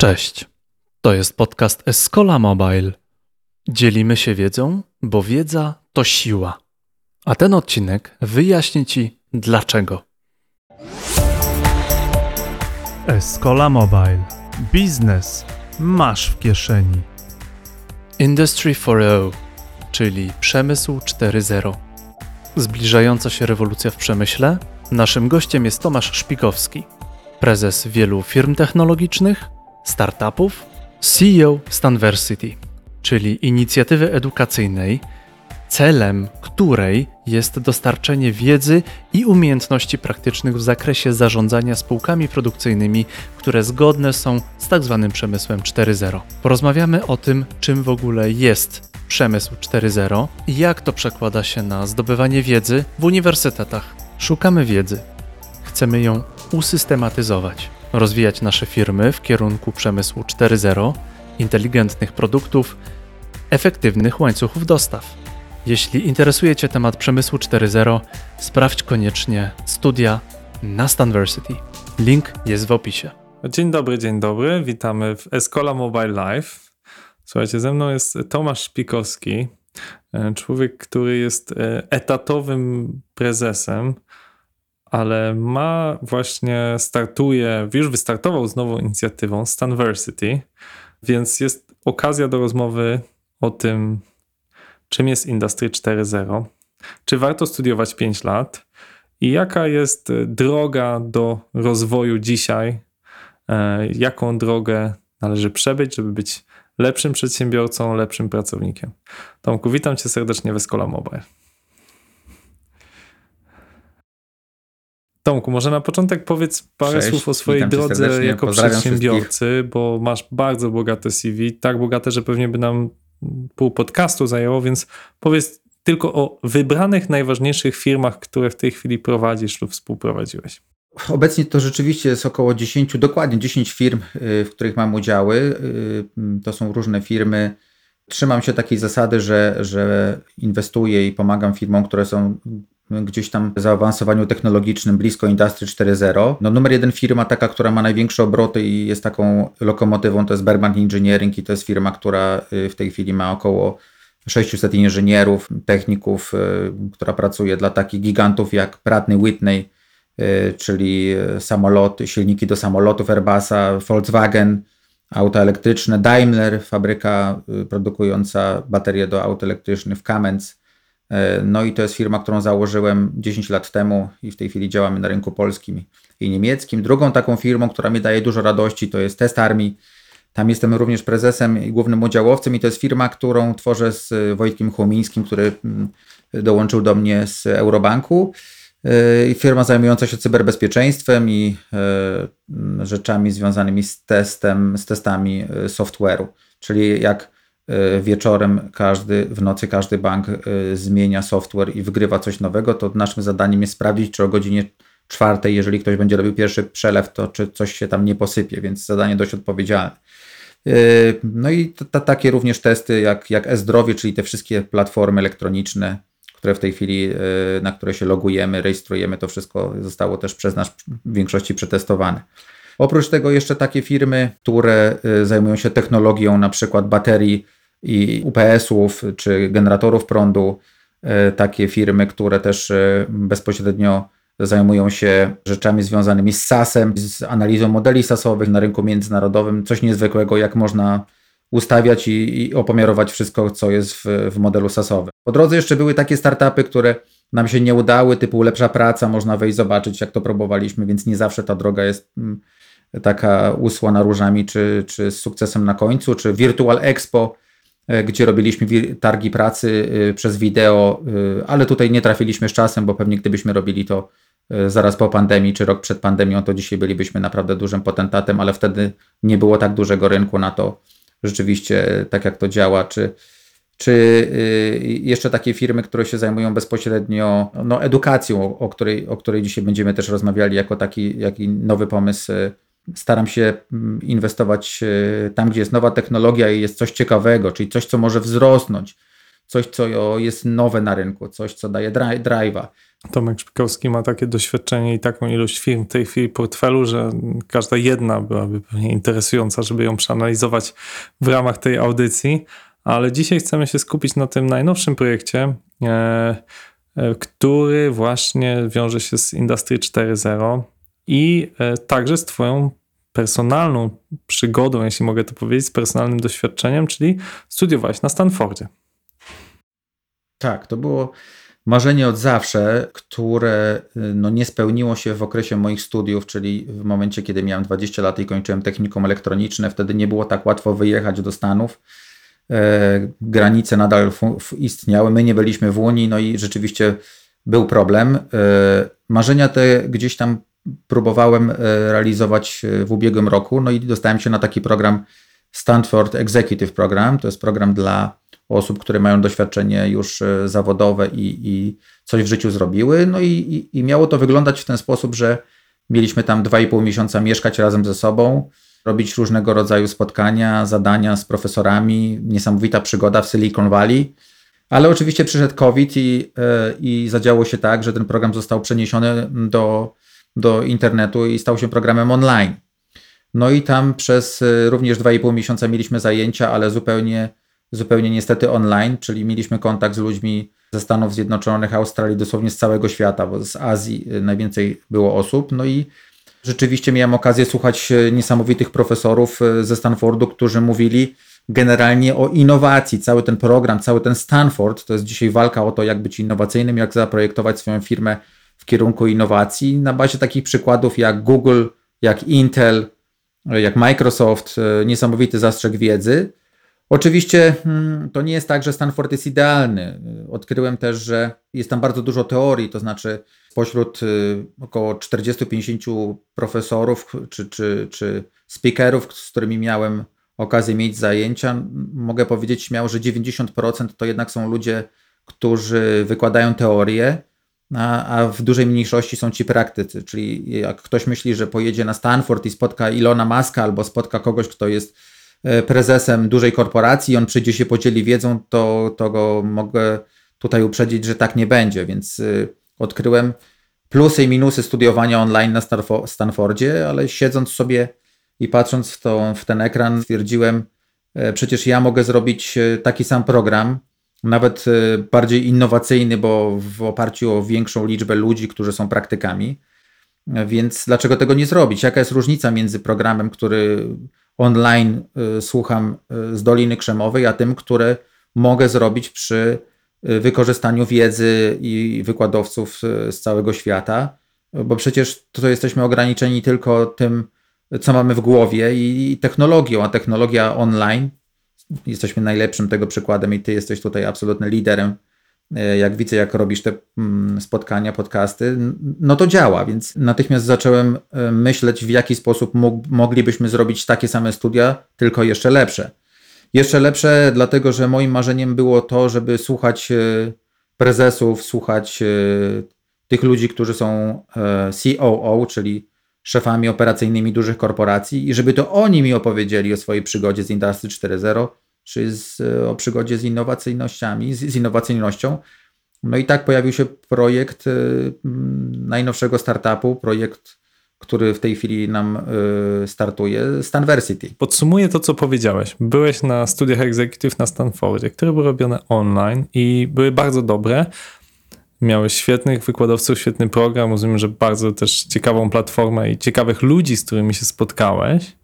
Cześć. To jest podcast Escola Mobile. Dzielimy się wiedzą, bo wiedza to siła. A ten odcinek wyjaśni Ci dlaczego. Escola Mobile. Biznes masz w kieszeni. Industry 4.0, czyli przemysł 4.0. Zbliżająca się rewolucja w przemyśle. Naszym gościem jest Tomasz Szpikowski, prezes wielu firm technologicznych startupów, CEO Stanversity, czyli inicjatywy edukacyjnej, celem której jest dostarczenie wiedzy i umiejętności praktycznych w zakresie zarządzania spółkami produkcyjnymi, które zgodne są z. Tak przemysłem 4.0. Porozmawiamy o tym, czym w ogóle jest przemysł 4.0 i jak to przekłada się na zdobywanie wiedzy w uniwersytetach. Szukamy wiedzy. Chcemy ją usystematyzować rozwijać nasze firmy w kierunku przemysłu 4.0, inteligentnych produktów, efektywnych łańcuchów dostaw. Jeśli interesuje Cię temat przemysłu 4.0, sprawdź koniecznie studia na Stanversity. Link jest w opisie. Dzień dobry, dzień dobry. Witamy w Escola Mobile Live. Słuchajcie, ze mną jest Tomasz Szpikowski, e, człowiek, który jest e, etatowym prezesem ale ma właśnie, startuje, już wystartował z nową inicjatywą Stanversity, więc jest okazja do rozmowy o tym, czym jest Industry 4.0, czy warto studiować 5 lat i jaka jest droga do rozwoju dzisiaj, e, jaką drogę należy przebyć, żeby być lepszym przedsiębiorcą, lepszym pracownikiem. Tomku, witam cię serdecznie w Escola Mobile. Tomku, może na początek powiedz parę Cześć, słów o swojej drodze jako przedsiębiorcy, bo masz bardzo bogate CV, tak bogate, że pewnie by nam pół podcastu zajęło, więc powiedz tylko o wybranych najważniejszych firmach, które w tej chwili prowadzisz lub współprowadziłeś. Obecnie to rzeczywiście jest około 10, dokładnie 10 firm, y, w których mam udziały. Y, to są różne firmy. Trzymam się takiej zasady, że, że inwestuję i pomagam firmom, które są gdzieś tam zaawansowaniu technologicznym blisko Industry 4.0. No numer jeden firma taka, która ma największe obroty i jest taką lokomotywą to jest Bergman Engineering i to jest firma, która y, w tej chwili ma około 600 inżynierów, techników, y, która pracuje dla takich gigantów jak Pratt Whitney, y, czyli samoloty, silniki do samolotów Airbusa, Volkswagen, auta elektryczne, Daimler, fabryka produkująca baterie do aut elektrycznych w Kamenz, no i to jest firma, którą założyłem 10 lat temu i w tej chwili działamy na rynku polskim i niemieckim. Drugą taką firmą, która mi daje dużo radości, to jest Test Army. Tam jestem również prezesem i głównym udziałowcem i to jest firma, którą tworzę z Wojtkiem Chłomińskim, który mm, dołączył do mnie z Eurobanku. E, firma zajmująca się cyberbezpieczeństwem i e, rzeczami związanymi z testem, z testami software'u. Czyli jak E, wieczorem każdy, w nocy każdy bank e, zmienia software i wygrywa coś nowego, to naszym zadaniem jest sprawdzić, czy o godzinie czwartej, jeżeli ktoś będzie robił pierwszy przelew, to czy coś się tam nie posypie, więc zadanie dość odpowiedzialne. E, no i to, to, takie również testy jak, jak e-zdrowie, czyli te wszystkie platformy elektroniczne, które w tej chwili, na które się logujemy, rejestrujemy, to wszystko zostało też przez nas w większości przetestowane. Oprócz tego jeszcze takie firmy, które zajmują się technologią na przykład baterii i UPS-ów czy generatorów prądu, e, takie firmy, które też e, bezpośrednio zajmują się rzeczami związanymi z SAS-em, z analizą modeli SAS-owych na rynku międzynarodowym. Coś niezwykłego, jak można ustawiać i, i opomiarować wszystko, co jest w, w modelu SAS-owym. Po drodze jeszcze były takie startupy, które nam się nie udały, typu lepsza praca, można wejść zobaczyć, jak to próbowaliśmy, więc nie zawsze ta droga jest mm, taka usłana różami, czy, czy z sukcesem na końcu, czy Virtual Expo, gdzie robiliśmy targi pracy e, przez wideo, e, ale tutaj nie trafiliśmy z czasem, bo pewnie gdybyśmy robili to zaraz po pandemii czy rok przed pandemią, to dzisiaj bylibyśmy naprawdę dużym potentatem, ale wtedy nie było tak dużego rynku na to rzeczywiście, tak jak to działa, czy, czy jeszcze takie firmy, które się zajmują bezpośrednio no, edukacją, o której, o której dzisiaj będziemy też rozmawiali jako taki, taki nowy pomysł staram się mm, inwestować e, tam, gdzie jest nowa technologia i jest coś ciekawego, czyli coś, co może wzrosnąć, coś, co jest nowe na rynku, coś, co daje drive'a. Tomek Szpikowski ma takie doświadczenie i taką ilość firm w tej chwili w portfelu, że każda jedna byłaby pewnie interesująca, żeby ją przeanalizować w ramach tej audycji. Ale dzisiaj chcemy się skupić na tym najnowszym projekcie, e, e, który właśnie wiąże się z Industry 4.0 i także z Twoją personalną przygodą, jeśli mogę to powiedzieć, z personalnym doświadczeniem, czyli studiowałeś na Stanfordzie. Tak, to było marzenie od zawsze, które y, no, nie spełniło się w okresie moich studiów, czyli w momencie, kiedy miałem 20 lat i kończyłem technikum elektroniczne. Wtedy nie było tak łatwo wyjechać do Stanów. E, granice nadal istniały, my nie byliśmy w Unii, no i rzeczywiście był problem. E, marzenia te gdzieś tam próbowałem e, realizować e, w ubiegłym roku, no i dostałem się na taki program Stanford Executive Program. To jest program dla osób, które mają doświadczenie już e, zawodowe i, i coś w życiu zrobiły. No i, i, i miało to wyglądać w ten sposób, że mieliśmy tam 2,5 miesiąca mieszkać razem ze sobą, robić różnego rodzaju spotkania, zadania z profesorami. Niesamowita przygoda w Silicon Valley. Ale oczywiście przyszedł COVID i, i zadziało się tak, że ten program został przeniesiony do, do internetu i stał się programem online. No i tam przez również 2,5 miesiąca mieliśmy zajęcia, ale zupełnie zupełnie niestety online, czyli mieliśmy kontakt z ludźmi ze Stanów Zjednoczonych, Australii, dosłownie z całego świata, bo z Azji y, najwięcej było osób. No i rzeczywiście miałem okazję słuchać y, niesamowitych profesorów y, ze Stanfordu, którzy mówili generalnie o innowacji. Cały ten program, cały ten Stanford to jest dzisiaj walka o to, jak być innowacyjnym, jak zaprojektować swoją firmę w kierunku innowacji. Na bazie takich przykładów jak Google, jak Intel, jak Microsoft, niesamowity zastrzeg wiedzy. Oczywiście hmm, to nie jest tak, że Stanford jest idealny. Odkryłem też, że jest tam bardzo dużo teorii, to znaczy spośród około 40-50 profesorów czy, czy, czy speakerów, z którymi miałem okazję mieć zajęcia, mogę powiedzieć śmiało, że 90% to jednak są ludzie, którzy wykładają teorię, a, w dużej mniejszości są ci praktycy. Czyli jak ktoś myśli, że pojedzie na Stanford i spotka Ilona Maska albo spotka kogoś, kto jest E, prezesem dużej korporacji, on przyjdzie się podzieli wiedzą, to, to go mogę tutaj uprzedzić, że tak nie będzie, więc y, odkryłem plusy i minusy studiowania online na Stanfordzie, ale siedząc sobie i patrząc w, w ten ekran, stwierdziłem, e, przecież ja mogę zrobić e, taki sam program, nawet bardziej innowacyjny, bo w oparciu o większą liczbę ludzi, którzy są praktykami. Więc dlaczego tego nie zrobić? Jaka jest różnica między programem, który online y, słucham z Doliny Krzemowej, a tym, które mogę zrobić przy wykorzystaniu wiedzy i wykładowców z całego świata, bo przecież to jesteśmy ograniczeni tylko tym, co mamy w głowie i technologią, a technologia online, jesteśmy najlepszym tego przykładem i ty jesteś tutaj absolutnym liderem E, jak widzę, jak robisz te mm, spotkania, podcasty, no to działa, więc natychmiast zacząłem e, myśleć, w jaki sposób moglibyśmy zrobić takie same studia, tylko jeszcze lepsze. Jeszcze lepsze, dlatego że moim marzeniem było to, żeby słuchać e, prezesów, słuchać tych ludzi, którzy są COO, czyli szefami operacyjnymi dużych korporacji, i żeby to oni mi opowiedzieli o swojej przygodzie z Industry 4.0 czy z, o przygodzie z innowacyjnościami, z, z innowacyjnością. No i tak pojawił się projekt y, najnowszego startupu, projekt, który w tej chwili nam y, startuje, Stanversity. Podsumuję to, co powiedziałeś. Byłeś na studiach executive na Stanfordzie, które były robione online i były bardzo dobre. Miałeś świetnych wykładowców, świetny program. Rozumiem, że bardzo też ciekawą platformę i ciekawych ludzi, z którymi się spotkałeś,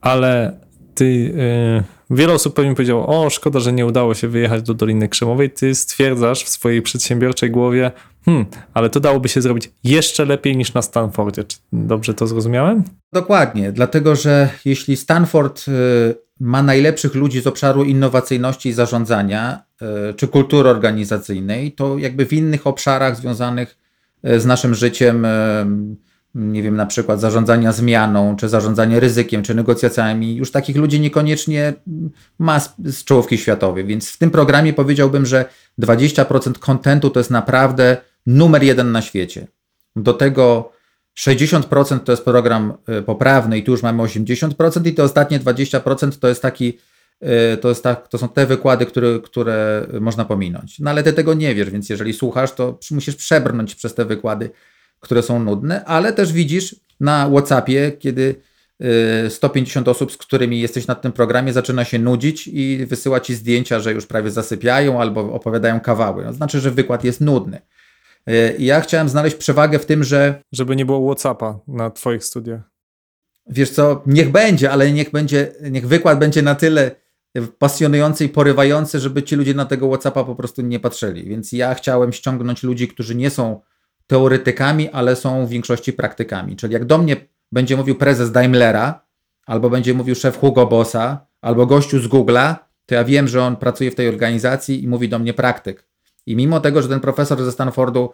ale ty... Yy Wiele osób pewnie powiedziało, o szkoda, że nie udało się wyjechać do Doliny Krzemowej. Ty stwierdzasz w swojej przedsiębiorczej głowie, hmm, ale to dałoby się zrobić jeszcze lepiej niż na Stanfordzie. Czy dobrze to zrozumiałem? Dokładnie, dlatego że jeśli Stanford y, ma najlepszych ludzi z obszaru innowacyjności i zarządzania, y, czy kultury organizacyjnej, to jakby w innych obszarach związanych y, z naszym życiem nie wiem, na przykład zarządzania zmianą, czy zarządzania ryzykiem, czy negocjacjami, już takich ludzi niekoniecznie ma z, z czołówki światowej. Więc w tym programie powiedziałbym, że 20% kontentu to jest naprawdę numer jeden na świecie. Do tego 60% to jest program y, poprawny i tu już mamy 80% i te ostatnie 20% to jest taki y, to, jest tak, to są te wykłady, które, które można pominąć. No ale ty tego nie wiesz, więc jeżeli słuchasz, to musisz przebrnąć przez te wykłady, które są nudne, ale też widzisz na WhatsAppie, kiedy 150 osób, z którymi jesteś na tym programie, zaczyna się nudzić i wysyła ci zdjęcia, że już prawie zasypiają albo opowiadają kawały. No, znaczy, że wykład jest nudny. I ja chciałem znaleźć przewagę w tym, że. Żeby nie było WhatsAppa na Twoich studiach. Wiesz co, niech będzie, ale niech będzie, niech wykład będzie na tyle pasjonujący i porywający, żeby ci ludzie na tego WhatsAppa po prostu nie patrzyli. Więc ja chciałem ściągnąć ludzi, którzy nie są teoretykami, ale są w większości praktykami. Czyli jak do mnie będzie mówił prezes Daimlera, albo będzie mówił szef Hugo Bossa, albo gościu z Google'a, to ja wiem, że on pracuje w tej organizacji i mówi do mnie praktyk. I mimo tego, że ten profesor ze Stanfordu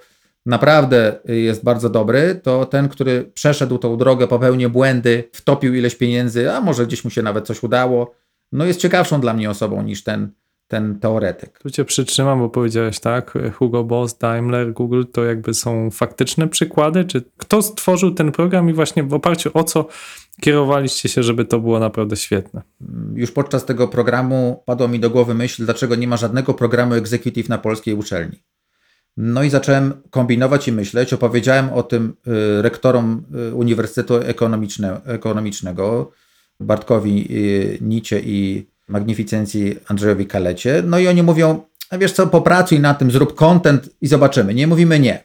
naprawdę jest bardzo dobry, to ten, który przeszedł tą drogę, popełnił błędy, wtopił ileś pieniędzy, a może gdzieś mu się nawet coś udało, no jest ciekawszą dla mnie osobą niż ten, ten teoretyk. Tu cię przytrzymam, bo powiedziałeś tak, Hugo Boss, Daimler, Google to jakby są faktyczne przykłady, czy kto stworzył ten program i właśnie w oparciu o co kierowaliście się, żeby to było naprawdę świetne? Już podczas tego programu padła mi do głowy myśl, dlaczego nie ma żadnego programu executive na polskiej uczelni. No i zacząłem kombinować i myśleć. Opowiedziałem o tym y, rektorom y, Uniwersytetu Ekonomiczne, Ekonomicznego, Bartkowi y, Nicie i Magnificencji Andrzejowi Kalecie. No i oni mówią, a wiesz co, popracuj na tym, zrób content i zobaczymy. Nie mówimy nie.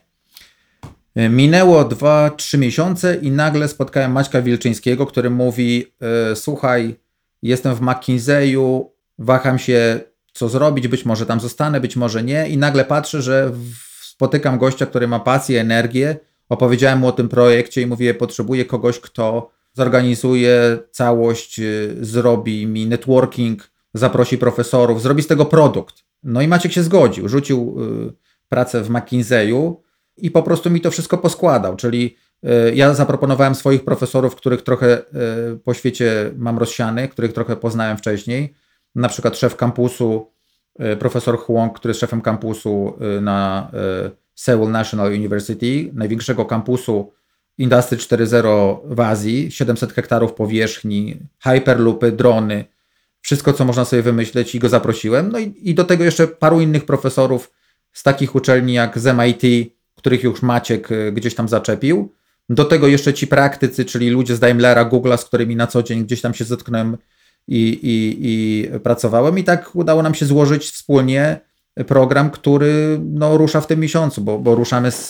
Minęło 2-3 miesiące i nagle spotkałem Maćka Wilczyńskiego, który mówi: Słuchaj, jestem w McKinsey'u, waham się, co zrobić, być może tam zostanę, być może nie. I nagle patrzę, że spotykam gościa, który ma pasję, energię. Opowiedziałem mu o tym projekcie i mówię: Potrzebuję kogoś, kto zorganizuje całość, y, zrobi mi networking, zaprosi profesorów, zrobi z tego produkt. No i Maciek się zgodził, rzucił y, pracę w McKinsey'u i po prostu mi to wszystko poskładał, czyli y, ja zaproponowałem swoich profesorów, których trochę po świecie mam rozsianych, których trochę poznałem wcześniej, na przykład szef kampusu, profesor Huang, który jest szefem kampusu na Seoul National University, największego kampusu Industry 4.0 w Azji, 700 hektarów powierzchni, hyperloopy, drony, wszystko co można sobie wymyśleć i go zaprosiłem. No i, i do tego jeszcze paru innych profesorów z takich uczelni jak z MIT, których już Maciek y, gdzieś tam zaczepił. Do tego jeszcze ci praktycy, czyli ludzie z Daimlera, Google'a, z którymi na co dzień gdzieś tam się zetknąłem i, i, i pracowałem. I tak udało nam się złożyć wspólnie program, który no, rusza w tym miesiącu, bo, bo ruszamy z,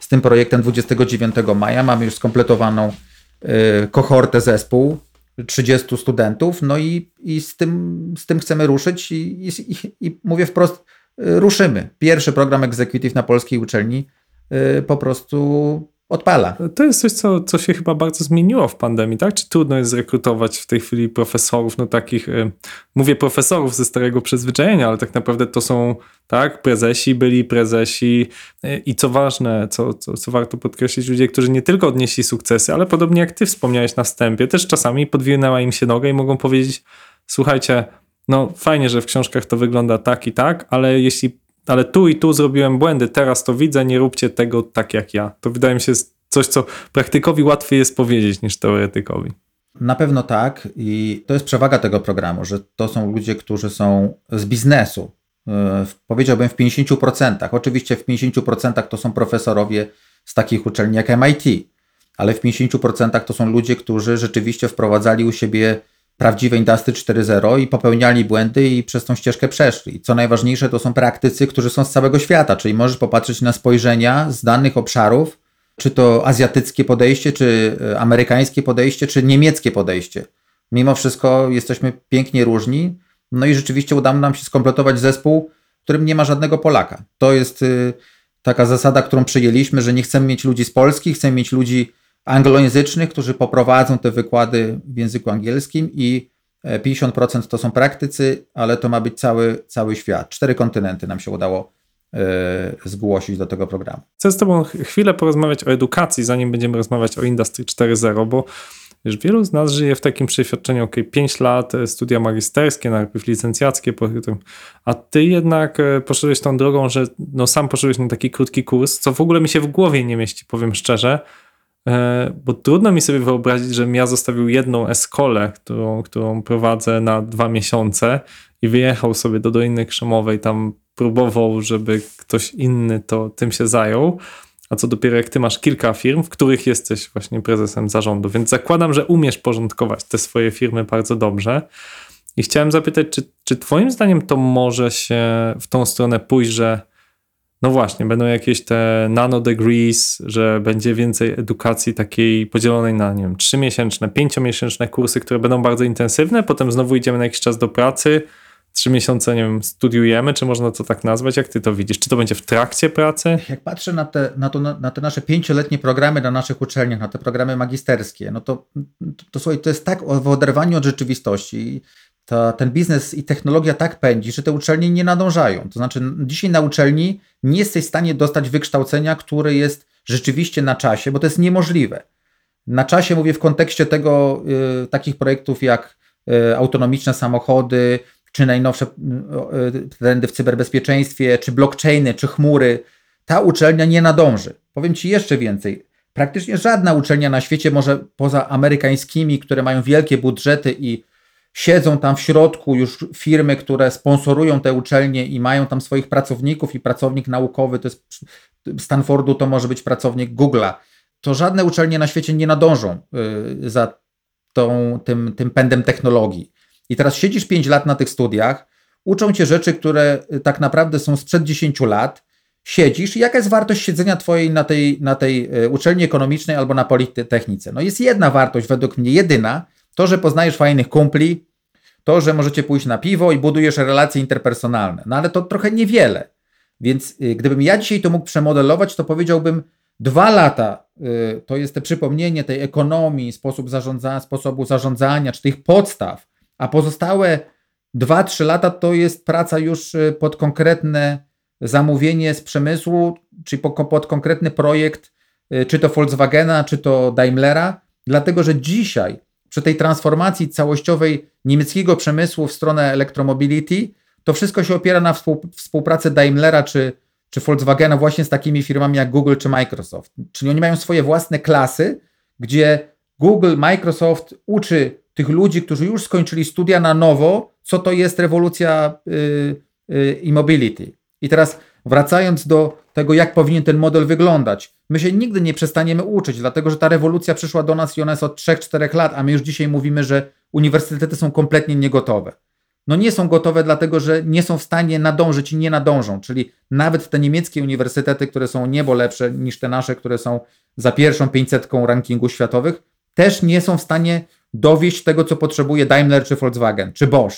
z tym projektem 29 maja. Mamy już skompletowaną y, kohortę zespół, 30 studentów, no i, i z, tym, z tym chcemy ruszyć i, i, i mówię wprost, y, ruszymy. Pierwszy program executive na polskiej uczelni y, po prostu odpala. To jest coś, co, co się chyba bardzo zmieniło w pandemii, tak? Czy trudno jest zrekrutować w tej chwili profesorów, no takich, y, mówię profesorów ze starego przyzwyczajenia, ale tak naprawdę to są, tak, prezesi, byli prezesi y, i co ważne, co, co, co warto podkreślić, ludzie, którzy nie tylko odnieśli sukcesy, ale podobnie jak ty wspomniałeś na wstępie, też czasami podwinęła im się noga i mogą powiedzieć, słuchajcie, no fajnie, że w książkach to wygląda tak i tak, ale jeśli ale tu i tu zrobiłem błędy, teraz to widzę, nie róbcie tego tak jak ja. To wydaje mi się coś, co praktykowi łatwiej jest powiedzieć niż teoretykowi. Na pewno tak i to jest przewaga tego programu, że to są ludzie, którzy są z biznesu. E, powiedziałbym w 50%. Oczywiście w 50% to są profesorowie z takich uczelni jak MIT, ale w 50% to są ludzie, którzy rzeczywiście wprowadzali u siebie prawdziwe Industry 4.0 i popełniali błędy i przez tą ścieżkę przeszli. Co najważniejsze, to są praktycy, którzy są z całego świata, czyli możesz popatrzeć na spojrzenia z danych obszarów, czy to azjatyckie podejście, czy e, amerykańskie podejście, czy niemieckie podejście. Mimo wszystko jesteśmy pięknie różni, no i rzeczywiście udało nam się skompletować zespół, w którym nie ma żadnego Polaka. To jest y, taka zasada, którą przyjęliśmy, że nie chcemy mieć ludzi z Polski, chcemy mieć ludzi anglojęzycznych, którzy poprowadzą te wykłady w języku angielskim i 50% e, to są praktycy, ale to ma być cały, cały świat. Cztery kontynenty nam się udało e, zgłosić do tego programu. Chcę z Tobą chwilę porozmawiać o edukacji, zanim będziemy rozmawiać o Industry 4.0, bo Wiesz, wielu z nas żyje w takim przeświadczeniu, ok, 5 lat e, studia magisterskie, najpierw licencjackie, a ty jednak poszedłeś tą drogą, że no sam poszedłeś na taki krótki kurs, co w ogóle mi się w głowie nie mieści, powiem szczerze, bo trudno mi sobie wyobrazić, żebym ja zostawił jedną eskolę, którą, którą prowadzę na dwa miesiące i wyjechał sobie do Doliny Krzemowej, tam próbował, żeby ktoś inny to tym się zajął. A co dopiero jak ty masz kilka firm, w których jesteś właśnie prezesem zarządu, więc zakładam, że umiesz porządkować te swoje firmy bardzo dobrze. I chciałem zapytać, czy, czy Twoim zdaniem to może się w tą stronę pójść, że no właśnie, będą jakieś te nano degrees, że będzie więcej edukacji takiej podzielonej na, nie wiem, trzymiesięczne, pięciomiesięczne kursy, które będą bardzo intensywne, potem znowu idziemy na jakiś czas do pracy, trzy miesiące, nie wiem, studiujemy, czy można to tak nazwać? Jak ty to widzisz? Czy to będzie w trakcie pracy? Jak patrzę na te, na to, na te nasze pięcioletnie programy na naszych uczelniach, na te programy magisterskie, no to, to, to słuchaj, to jest tak w oderwaniu od rzeczywistości ta, ten biznes i technologia tak pędzi, że te uczelnie nie nadążają. To znaczy, dzisiaj na uczelni nie jesteś w stanie dostać wykształcenia, które jest rzeczywiście na czasie, bo to jest niemożliwe. Na czasie mówię w kontekście tego y, takich projektów jak y, autonomiczne samochody, czy najnowsze y, trendy w cyberbezpieczeństwie, czy blockchainy, czy chmury. Ta uczelnia nie nadąży. Powiem Ci jeszcze więcej. Praktycznie żadna uczelnia na świecie, może poza amerykańskimi, które mają wielkie budżety i siedzą tam w środku już firmy, które sponsorują te uczelnie i mają tam swoich pracowników i pracownik naukowy, to jest Stanfordu to może być pracownik Google'a, to żadne uczelnie na świecie nie nadążą y, za tą, tym, tym pędem technologii. I teraz siedzisz 5 lat na tych studiach, uczą cię rzeczy, które y, tak naprawdę są sprzed 10 lat, siedzisz i jaka jest wartość siedzenia twojej na tej, na tej y, uczelni ekonomicznej albo na politechnice? No jest jedna wartość, według mnie jedyna, to, że poznajesz fajnych kumpli, to, że możecie pójść na piwo i budujesz relacje interpersonalne. No ale to trochę niewiele. Więc y, gdybym ja dzisiaj to mógł przemodelować, to powiedziałbym, dwa lata y, to jest te przypomnienie tej ekonomii, sposób zarządzania, sposobu zarządzania, czy tych podstaw, a pozostałe dwa, trzy lata to jest praca już y, pod konkretne zamówienie z przemysłu, czy pod konkretny projekt, czy to Volkswagena, czy to Daimlera, dlatego że dzisiaj przy tej transformacji całościowej niemieckiego przemysłu w stronę elektromobility, to wszystko się opiera na współpracy Daimlera czy, czy Volkswagena właśnie z takimi firmami jak Google czy Microsoft. Czyli oni mają swoje własne klasy, gdzie Google, Microsoft uczy tych ludzi, którzy już skończyli studia na nowo, co to jest rewolucja y, y, e-mobility. I teraz wracając do tego, jak powinien ten model wyglądać. My się nigdy nie przestaniemy uczyć, dlatego że ta rewolucja przyszła do nas i ona jest od 3-4 lat, a my już dzisiaj mówimy, że uniwersytety są kompletnie niegotowe. No nie są gotowe, dlatego że nie są w stanie nadążyć i nie nadążą. Czyli nawet te niemieckie uniwersytety, które są niebo lepsze niż te nasze, które są za pierwszą 500 rankingu światowych, też nie są w stanie dowieść tego, co potrzebuje Daimler czy Volkswagen czy Bosch.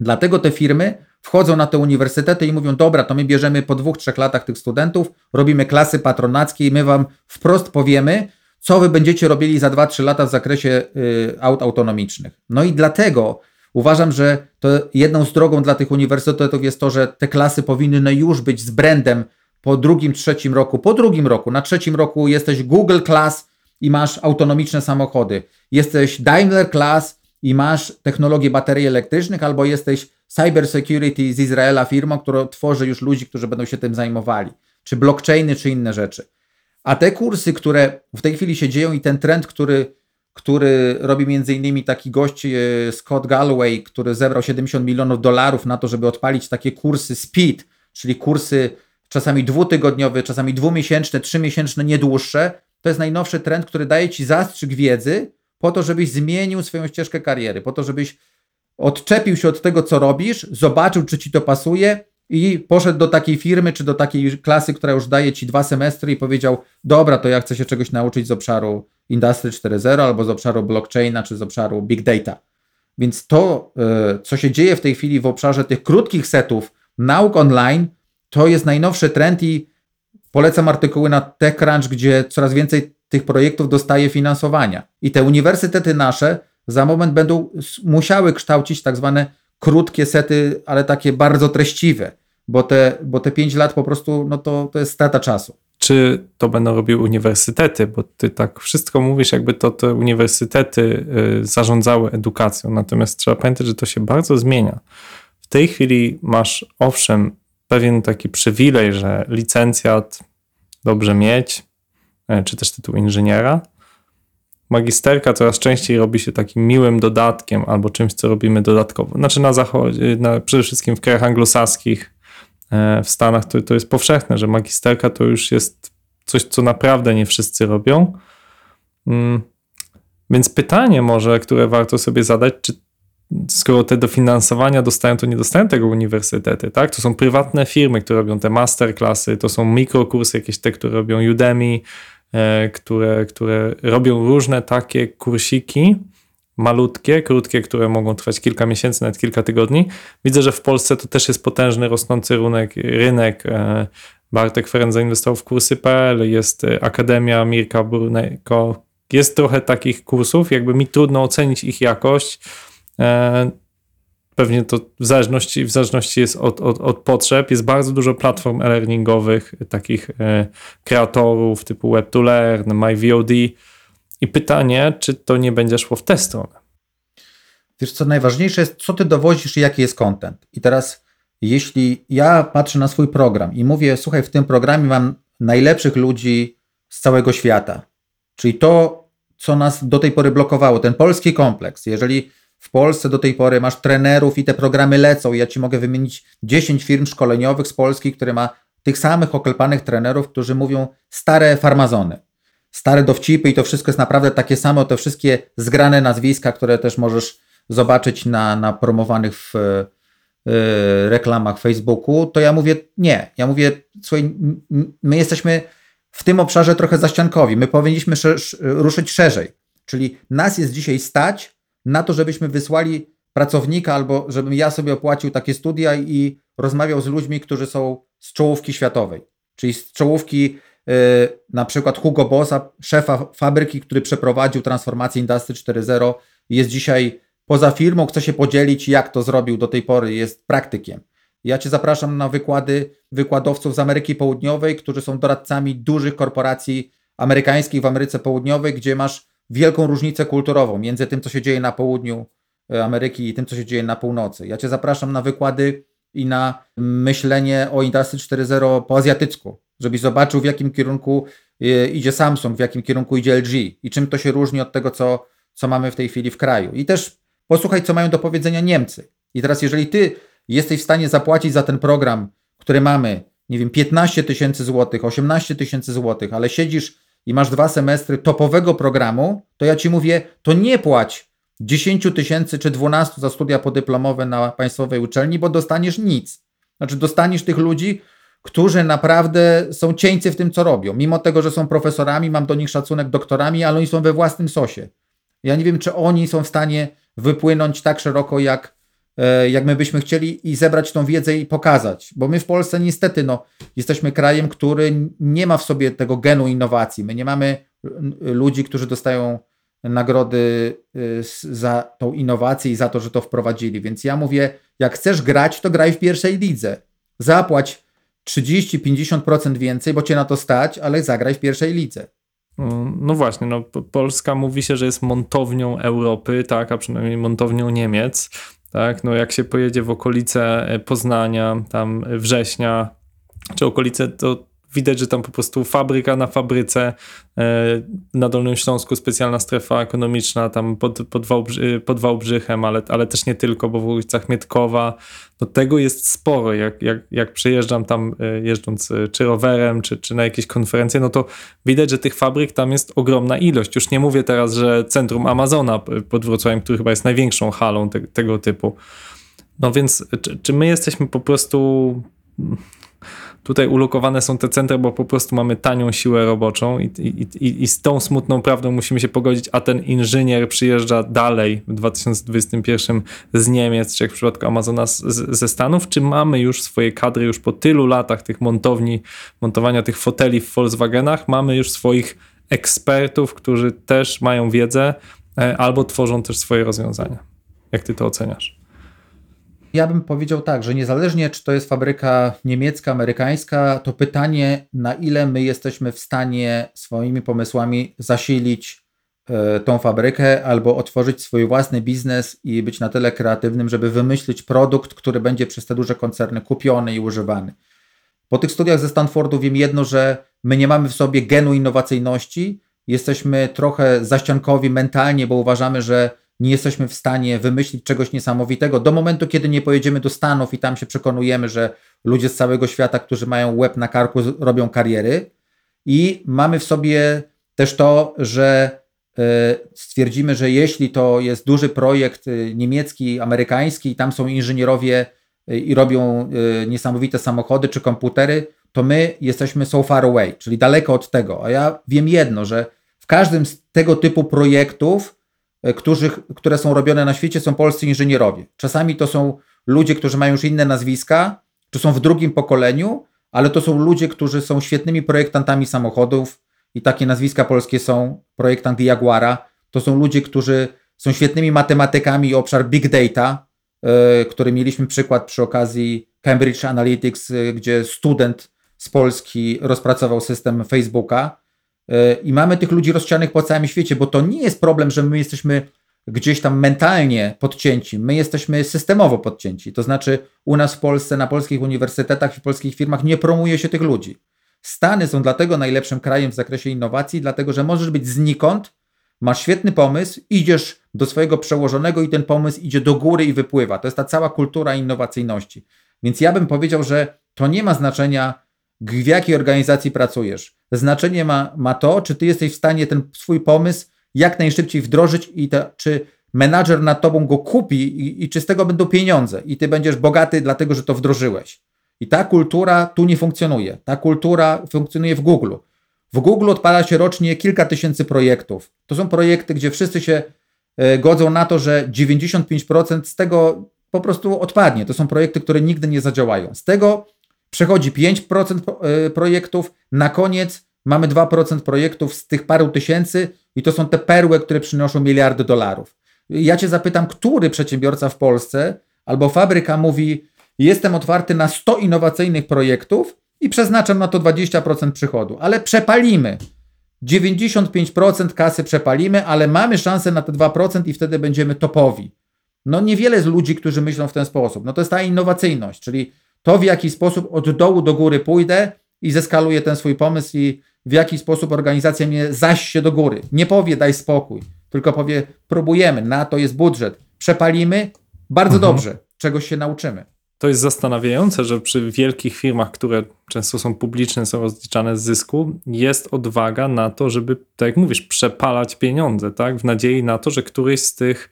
Dlatego te firmy wchodzą na te uniwersytety i mówią: Dobra, to my bierzemy po dwóch, trzech latach tych studentów, robimy klasy patronackie i my wam wprost powiemy, co wy będziecie robili za 2-3 lata w zakresie y, aut autonomicznych. No i dlatego uważam, że to jedną z drogą dla tych uniwersytetów jest to, że te klasy powinny już być z brandem po drugim, trzecim roku. Po drugim roku, na trzecim roku jesteś Google Class i masz autonomiczne samochody. Jesteś Daimler Class i masz technologię baterii elektrycznych, albo jesteś Cyber Security z Izraela firmą, która tworzy już ludzi, którzy będą się tym zajmowali, czy blockchainy, czy inne rzeczy. A te kursy, które w tej chwili się dzieją i ten trend, który, który robi między innymi taki gość e, Scott Galloway, który zebrał 70 milionów dolarów na to, żeby odpalić takie kursy speed, czyli kursy czasami dwutygodniowe, czasami dwumiesięczne, trzymiesięczne, nie dłuższe. To jest najnowszy trend, który daje ci zastrzyk wiedzy po to, żebyś zmienił swoją ścieżkę kariery, po to, żebyś odczepił się od tego, co robisz, zobaczył, czy ci to pasuje i poszedł do takiej firmy, czy do takiej klasy, która już daje ci dwa semestry i powiedział, dobra, to ja chcę się czegoś nauczyć z obszaru Industry 4.0 albo z obszaru blockchaina, czy z obszaru big data. Więc to, e, co się dzieje w tej chwili w obszarze tych krótkich setów nauk online, to jest najnowszy trend i polecam artykuły na TechCrunch, gdzie coraz więcej tych projektów dostaje finansowania. I te uniwersytety nasze za moment będą musiały kształcić tak zwane krótkie sety, ale takie bardzo treściwe, bo te, bo te 5 lat po prostu no to, to jest strata czasu. Czy to będą robiły uniwersytety, bo ty tak wszystko mówisz, jakby to te uniwersytety y, zarządzały edukacją, natomiast trzeba pamiętać, że to się bardzo zmienia. W tej chwili masz owszem pewien taki przywilej, że licencjat dobrze mieć, czy też tytuł inżyniera. Magisterka coraz częściej robi się takim miłym dodatkiem albo czymś, co robimy dodatkowo. Znaczy na zachodzie, na, przede wszystkim w krajach anglosaskich, w Stanach to, to jest powszechne, że magisterka to już jest coś, co naprawdę nie wszyscy robią. Mm, więc pytanie może, które warto sobie zadać, czy skoro te dofinansowania dostają, to nie dostają tego uniwersytety, tak? To są prywatne firmy, które robią te masterklasy, to są mikrokursy jakieś te, które robią Udemy, e, które, które robią różne takie kursiki, malutkie, krótkie, które mogą trwać kilka miesięcy, nawet kilka tygodni. Widzę, że w Polsce to też jest potężny, rosnący rynek, rynek e, Bartek Ferenc zainwestował w kursy.pl, jest e, Akademia Mirka Brunejko. Jest trochę takich kursów, jakby mi trudno ocenić ich jakość. Pewnie to w zależności, w zależności jest od, od, od potrzeb. Jest bardzo dużo platform e-learningowych, takich e, kreatorów typu Web2Learn, MyVOD. I pytanie, czy to nie będzie szło w tę stronę? Wiesz co, najważniejsze jest, co ty dowozisz i jaki jest content. I teraz jeśli ja patrzę na swój program i mówię, słuchaj, w tym programie mam najlepszych ludzi z całego świata, czyli to, co nas do tej pory blokowało, ten polski kompleks, jeżeli w Polsce do tej pory masz trenerów i te programy lecą, ja ci mogę wymienić 10 firm szkoleniowych z Polski, które ma tych samych oklepanych trenerów, którzy mówią stare farmazony, stare dowcipy i to wszystko jest naprawdę takie samo, te wszystkie zgrane nazwiska, które też możesz zobaczyć na, na promowanych w Y, reklamach Facebooku, to ja mówię nie. Ja mówię, słuchaj, my jesteśmy w tym obszarze trochę zaściankowi. My powinniśmy ruszyć szerzej. Czyli nas jest dzisiaj stać na to, żebyśmy wysłali pracownika albo żebym ja sobie opłacił takie studia i rozmawiał z ludźmi, którzy są z czołówki światowej. Czyli z czołówki yy, na przykład Hugo Bossa, szefa fabryki, który przeprowadził transformację Industry 4.0 jest dzisiaj poza firmą chce się podzielić, jak to zrobił do tej pory, jest praktykiem. Ja Cię zapraszam na wykłady wykładowców z Ameryki Południowej, którzy są doradcami dużych korporacji amerykańskich w Ameryce Południowej, gdzie masz wielką różnicę kulturową między tym, co się dzieje na południu e, Ameryki i tym, co się dzieje na północy. Ja Cię zapraszam na wykłady i na myślenie o Industry 4.0 po azjatycku, żebyś zobaczył, w jakim kierunku e, idzie Samsung, w jakim kierunku idzie LG i czym to się różni od tego, co, co mamy w tej chwili w kraju. I też Posłuchaj, co mają do powiedzenia Niemcy. I teraz, jeżeli ty jesteś w stanie zapłacić za ten program, który mamy, nie wiem, 15 tysięcy złotych, 18 tysięcy złotych, ale siedzisz i masz dwa semestry topowego programu, to ja ci mówię, to nie płać 10 tysięcy czy 12 za studia podyplomowe na państwowej uczelni, bo dostaniesz nic. Znaczy, dostaniesz tych ludzi, którzy naprawdę są cieńcy w tym, co robią. Mimo tego, że są profesorami, mam do nich szacunek doktorami, ale oni są we własnym sosie. Ja nie wiem, czy oni są w stanie wypłynąć tak szeroko, jak, jak my byśmy chcieli i zebrać tą wiedzę i pokazać. Bo my w Polsce niestety no, jesteśmy krajem, który nie ma w sobie tego genu innowacji. My nie mamy ludzi, którzy dostają nagrody e, za tą innowację i za to, że to wprowadzili. Więc ja mówię, jak chcesz grać, to graj w pierwszej lidze. Zapłać 30-50% więcej, bo cię na to stać, ale zagraj w pierwszej lidze. No właśnie, no, Polska mówi się, że jest montownią Europy, tak, a przynajmniej montownią Niemiec. Tak, no jak się pojedzie w okolice e, Poznania, tam września, czy okolice, to widać, że tam po prostu fabryka na fabryce e, na Dolnym Śląsku specjalna strefa ekonomiczna tam pod, pod, Wałbrzy, pod Wałbrzychem, ale, ale też nie tylko, bo w ulicach Mietkowa. No tego jest sporo. Jak, jak, jak przyjeżdżam tam e, jeżdżąc e, czy rowerem, czy, czy na jakieś konferencje, no to widać, że tych fabryk tam jest ogromna ilość. Już nie mówię teraz, że centrum Amazona pod Wrocławiem, który chyba jest największą halą te, tego typu. No więc czy, czy my jesteśmy po prostu Tutaj ulokowane są te centra, bo po prostu mamy tanią siłę roboczą i, i, i, i z tą smutną prawdą musimy się pogodzić, a ten inżynier przyjeżdża dalej w 2021 z Niemiec, czy jak w przypadku Amazona z, ze Stanów, czy mamy już swoje kadry już po tylu latach tych montowni, montowania tych foteli w Volkswagenach, mamy już swoich ekspertów, którzy też mają wiedzę e, albo tworzą też swoje rozwiązania. Jak ty to oceniasz? Ja bym powiedział tak, że niezależnie czy to jest fabryka niemiecka, amerykańska, to pytanie, na ile my jesteśmy w stanie swoimi pomysłami zasilić y, tą fabrykę albo otworzyć swój własny biznes i być na tyle kreatywnym, żeby wymyślić produkt, który będzie przez te duże koncerny kupiony i używany. Po tych studiach ze Stanfordu wiem jedno, że my nie mamy w sobie genu innowacyjności, jesteśmy trochę zaściankowi mentalnie, bo uważamy, że nie jesteśmy w stanie wymyślić czegoś niesamowitego do momentu, kiedy nie pojedziemy do Stanów i tam się przekonujemy, że ludzie z całego świata, którzy mają łeb na karku, robią kariery. I mamy w sobie też to, że e, stwierdzimy, że jeśli to jest duży projekt e, niemiecki, amerykański, i tam są inżynierowie e, i robią niesamowite samochody czy komputery, to my jesteśmy so far away, czyli daleko od tego. A ja wiem jedno, że w każdym z tego typu projektów, którzy, które są robione na świecie, są polscy inżynierowie. Czasami to są ludzie, którzy mają już inne nazwiska, czy są w drugim pokoleniu, ale to są ludzie, którzy są świetnymi projektantami samochodów i takie nazwiska polskie są projektant Jaguara. To są ludzie, którzy są świetnymi matematykami i obszar big data, yy, który mieliśmy przykład przy okazji Cambridge Analytics, yy, gdzie student z Polski rozpracował system Facebooka. Yy, I mamy tych ludzi rozsianych po całym świecie, bo to nie jest problem, że my jesteśmy gdzieś tam mentalnie podcięci, my jesteśmy systemowo podcięci. To znaczy, u nas w Polsce, na polskich uniwersytetach i polskich firmach nie promuje się tych ludzi. Stany są dlatego najlepszym krajem w zakresie innowacji, dlatego że możesz być znikąd, masz świetny pomysł, idziesz do swojego przełożonego i ten pomysł idzie do góry i wypływa. To jest ta cała kultura innowacyjności. Więc ja bym powiedział, że to nie ma znaczenia, w jakiej organizacji pracujesz. Znaczenie ma, ma to, czy ty jesteś w stanie ten swój pomysł jak najszybciej wdrożyć i te, czy menadżer nad tobą go kupi i, i czy z tego będą pieniądze i ty będziesz bogaty dlatego, że to wdrożyłeś. I ta kultura tu nie funkcjonuje. Ta kultura funkcjonuje w Google. W Google odpala się rocznie kilka tysięcy projektów. To są projekty, gdzie wszyscy się e, godzą na to, że 95% z tego po prostu odpadnie. To są projekty, które nigdy nie zadziałają. Z tego przechodzi 5% e, projektów, na koniec mamy 2% projektów z tych paru tysięcy i to są te perły, które przynoszą miliardy dolarów. Ja cię zapytam, który przedsiębiorca w Polsce albo fabryka mówi, jestem otwarty na 100 innowacyjnych projektów i przeznaczam na to 20% przychodu, ale przepalimy. 95% kasy przepalimy, ale mamy szansę na te 2% i wtedy będziemy topowi. No niewiele z ludzi, którzy myślą w ten sposób. No to jest ta innowacyjność, czyli to w jaki sposób od dołu do góry pójdę i zeskaluję ten swój pomysł i w jaki sposób organizacja mnie zaś się do góry. Nie powie daj spokój, tylko powie próbujemy, na to jest budżet, przepalimy, bardzo mhm. dobrze, czegoś się nauczymy. To jest zastanawiające, że przy wielkich firmach, które często są publiczne, są rozliczane z zysku, jest odwaga na to, żeby, tak jak mówisz, przepalać pieniądze, tak? W nadziei na to, że któryś z tych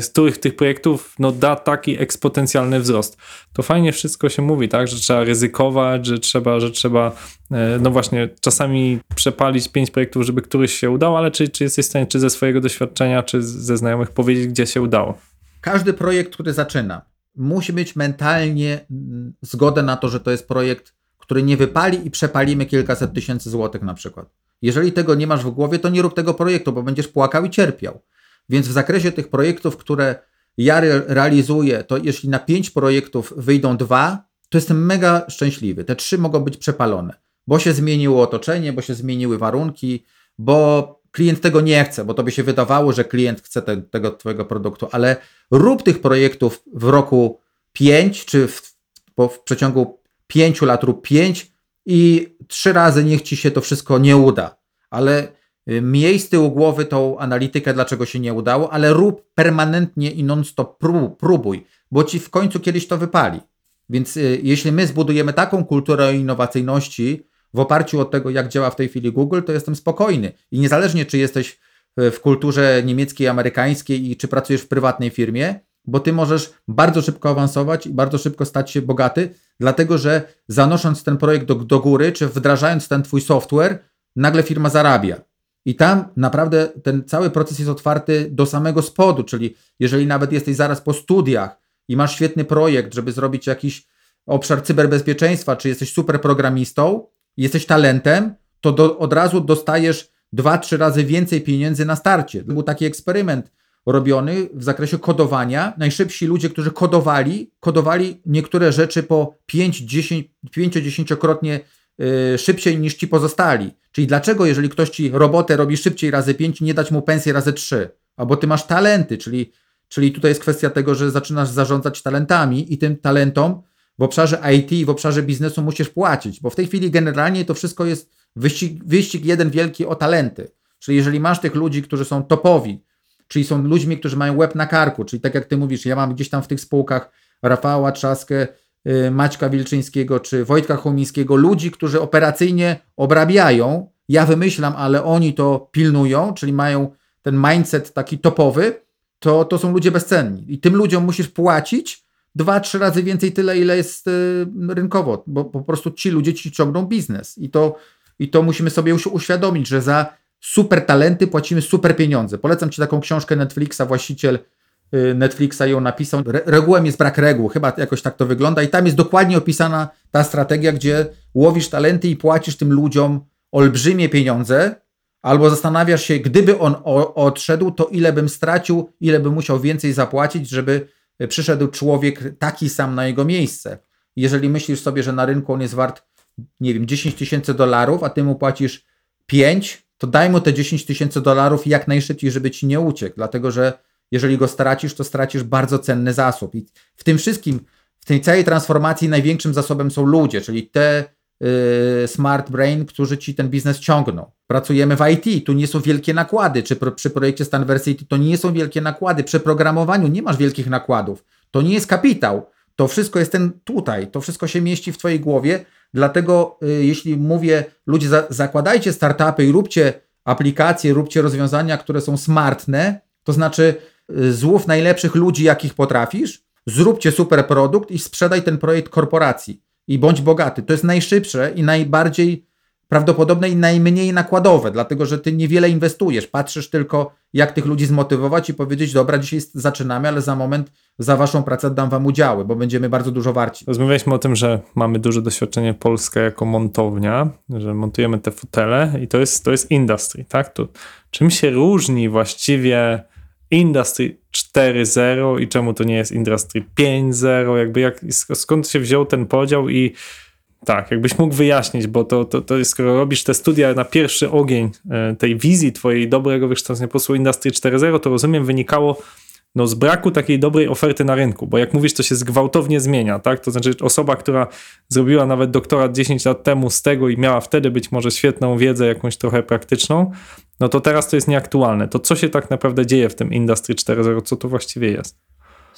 z których tych projektów no, da taki eksponencjalny wzrost. To fajnie wszystko się mówi, tak, że trzeba ryzykować, że trzeba, że trzeba e, no właśnie czasami przepalić pięć projektów, żeby któryś się udał, ale czy, czy jesteś w stanie, czy ze swojego doświadczenia, czy ze znajomych powiedzieć, gdzie się udało? Każdy projekt, który zaczyna, musi mieć mentalnie mm, zgodę na to, że to jest projekt, który nie wypali i przepalimy kilkaset tysięcy złotych na przykład. Jeżeli tego nie masz w głowie, to nie rób tego projektu, bo będziesz płakał i cierpiał. Więc w zakresie tych projektów, które ja realizuję, to jeśli na pięć projektów wyjdą dwa, to jestem mega szczęśliwy. Te trzy mogą być przepalone, bo się zmieniło otoczenie, bo się zmieniły warunki, bo klient tego nie chce, bo to by się wydawało, że klient chce te, tego Twojego produktu, ale rób tych projektów w roku pięć, czy w, w przeciągu pięciu lat rób pięć i trzy razy niech Ci się to wszystko nie uda. Ale miej z tyłu głowy tą analitykę, dlaczego się nie udało, ale rób permanentnie i non-stop próbuj, bo ci w końcu kiedyś to wypali. Więc y, jeśli my zbudujemy taką kulturę innowacyjności w oparciu o tego, jak działa w tej chwili Google, to jestem spokojny. I niezależnie, czy jesteś w kulturze niemieckiej, amerykańskiej i czy pracujesz w prywatnej firmie, bo ty możesz bardzo szybko awansować i bardzo szybko stać się bogaty, dlatego że zanosząc ten projekt do, do góry, czy wdrażając ten twój software, nagle firma zarabia. I tam naprawdę ten cały proces jest otwarty do samego spodu, czyli jeżeli nawet jesteś zaraz po studiach i masz świetny projekt, żeby zrobić jakiś obszar cyberbezpieczeństwa, czy jesteś super programistą, jesteś talentem, to do, od razu dostajesz dwa, trzy razy więcej pieniędzy na starcie. Był taki eksperyment robiony w zakresie kodowania. Najszybsi ludzie, którzy kodowali, kodowali niektóre rzeczy po 5-10krotnie Y, szybciej niż ci pozostali. Czyli dlaczego, jeżeli ktoś ci robotę robi szybciej razy 5, nie dać mu pensji razy 3? Albo ty masz talenty, czyli, czyli tutaj jest kwestia tego, że zaczynasz zarządzać talentami i tym talentom w obszarze IT w obszarze biznesu musisz płacić, bo w tej chwili generalnie to wszystko jest wyścig, wyścig jeden wielki o talenty. Czyli jeżeli masz tych ludzi, którzy są topowi, czyli są ludźmi, którzy mają łeb na karku, czyli tak jak ty mówisz, ja mam gdzieś tam w tych spółkach Rafała Trzaskę, Maćka Wilczyńskiego czy Wojtka Chomińskiego, ludzi, którzy operacyjnie obrabiają, ja wymyślam, ale oni to pilnują, czyli mają ten mindset taki topowy, to, to są ludzie bezcenni. I tym ludziom musisz płacić dwa, trzy razy więcej tyle, ile jest y, rynkowo, bo po prostu ci ludzie ci ciągną biznes. I to, i to musimy sobie już uświadomić, że za super talenty płacimy super pieniądze. Polecam ci taką książkę Netflixa, właściciel y, Netflixa ją napisał. Re regułem jest brak reguł, chyba jakoś tak to wygląda i tam jest dokładnie opisana ta strategia, gdzie łowisz talenty i płacisz tym ludziom olbrzymie pieniądze, albo zastanawiasz się, gdyby on odszedł, to ile bym stracił, ile bym musiał więcej zapłacić, żeby przyszedł człowiek taki sam na jego miejsce. Jeżeli myślisz sobie, że na rynku on jest wart, nie wiem, 10 tysięcy dolarów, a ty mu płacisz 5, to daj mu te 10 tysięcy dolarów jak najszybciej, żeby ci nie uciekł, dlatego że jeżeli go stracisz, to stracisz bardzo cenny zasób. I w tym wszystkim, w tej całej transformacji największym zasobem są ludzie, czyli te yy, smart brain, którzy ci ten biznes ciągną. Pracujemy w IT, tu nie są wielkie nakłady, czy pro, przy projekcie Stanversity to nie są wielkie nakłady, przy programowaniu nie masz wielkich nakładów. To nie jest kapitał. To wszystko jest ten tutaj, to wszystko się mieści w Twojej głowie. Dlatego, y, jeśli mówię, ludzie, za, zakładajcie startupy i róbcie aplikacje, róbcie rozwiązania, które są smartne, to znaczy y, złów najlepszych ludzi, jakich potrafisz, zróbcie super produkt i sprzedaj ten projekt korporacji i bądź bogaty. To jest najszybsze i najbardziej prawdopodobne i najmniej nakładowe, dlatego że ty niewiele inwestujesz. Patrzysz tylko, jak tych ludzi zmotywować i powiedzieć: Dobra, dzisiaj zaczynamy, ale za moment za waszą pracę dam wam udziały, bo będziemy bardzo dużo warci. Rozmawialiśmy o tym, że mamy duże doświadczenie Polska jako montownia, że montujemy te fotele i to jest, to jest industry, tak? To czym się różni właściwie Industry 4.0 i czemu to nie jest Industry 5.0? Jakby jak, skąd się wziął ten podział i tak, jakbyś mógł wyjaśnić, bo to, to, to jest, skoro robisz te studia na pierwszy ogień e, tej wizji twojej dobrego wykształcenia po prostu Industry 4.0, to rozumiem wynikało no, z braku takiej dobrej oferty na rynku, bo jak mówisz, to się zgwałtownie zmienia, tak? To znaczy osoba, która zrobiła nawet doktorat 10 lat temu z tego i miała wtedy być może świetną wiedzę, jakąś trochę praktyczną, no to teraz to jest nieaktualne. To co się tak naprawdę dzieje w tym Industry 4.0? Co to właściwie jest?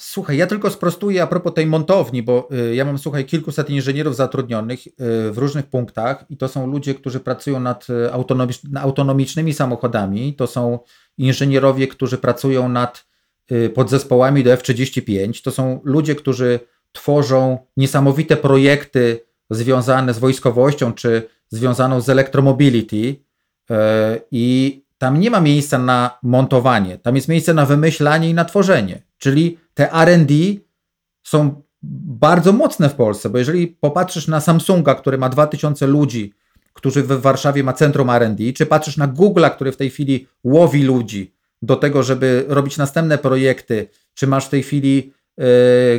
Słuchaj, ja tylko sprostuję a propos tej montowni, bo y, ja mam, słuchaj, kilkuset inżynierów zatrudnionych y, w różnych punktach i to są ludzie, którzy pracują nad y, autonomicz, autonomicznymi samochodami, to są inżynierowie, którzy pracują nad podzespołami do F-35, to są ludzie, którzy tworzą niesamowite projekty związane z wojskowością czy związaną z elektromobility i tam nie ma miejsca na montowanie, tam jest miejsce na wymyślanie i na tworzenie. Czyli te RD są bardzo mocne w Polsce, bo jeżeli popatrzysz na Samsunga, który ma 2000 ludzi, którzy w Warszawie ma centrum RD, czy patrzysz na Google'a, który w tej chwili łowi ludzi do tego, żeby robić następne projekty, czy masz w tej chwili yy,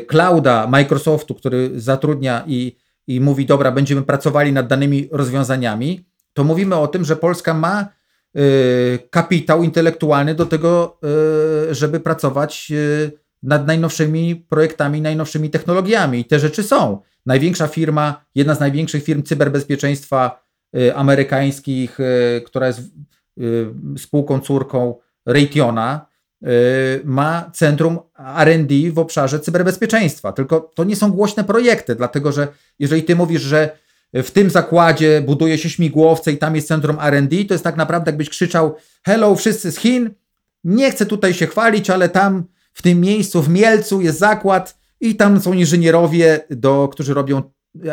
clouda Microsoftu, który zatrudnia i, i mówi, dobra, będziemy pracowali nad danymi rozwiązaniami, to mówimy o tym, że Polska ma Y, kapitał intelektualny do tego, y, żeby pracować y, nad najnowszymi projektami, najnowszymi technologiami. I te rzeczy są. Największa firma, jedna z największych firm cyberbezpieczeństwa amerykańskich, która jest spółką córką Raytheona, ma centrum RD w obszarze cyberbezpieczeństwa. Tylko to nie są głośne projekty, dlatego że jeżeli ty mówisz, że w tym zakładzie buduje się śmigłowce i tam jest centrum R&D, to jest tak naprawdę jakbyś krzyczał hello wszyscy z Chin, nie chcę tutaj się chwalić, ale tam w tym miejscu, w Mielcu jest zakład i tam są inżynierowie, do, którzy robią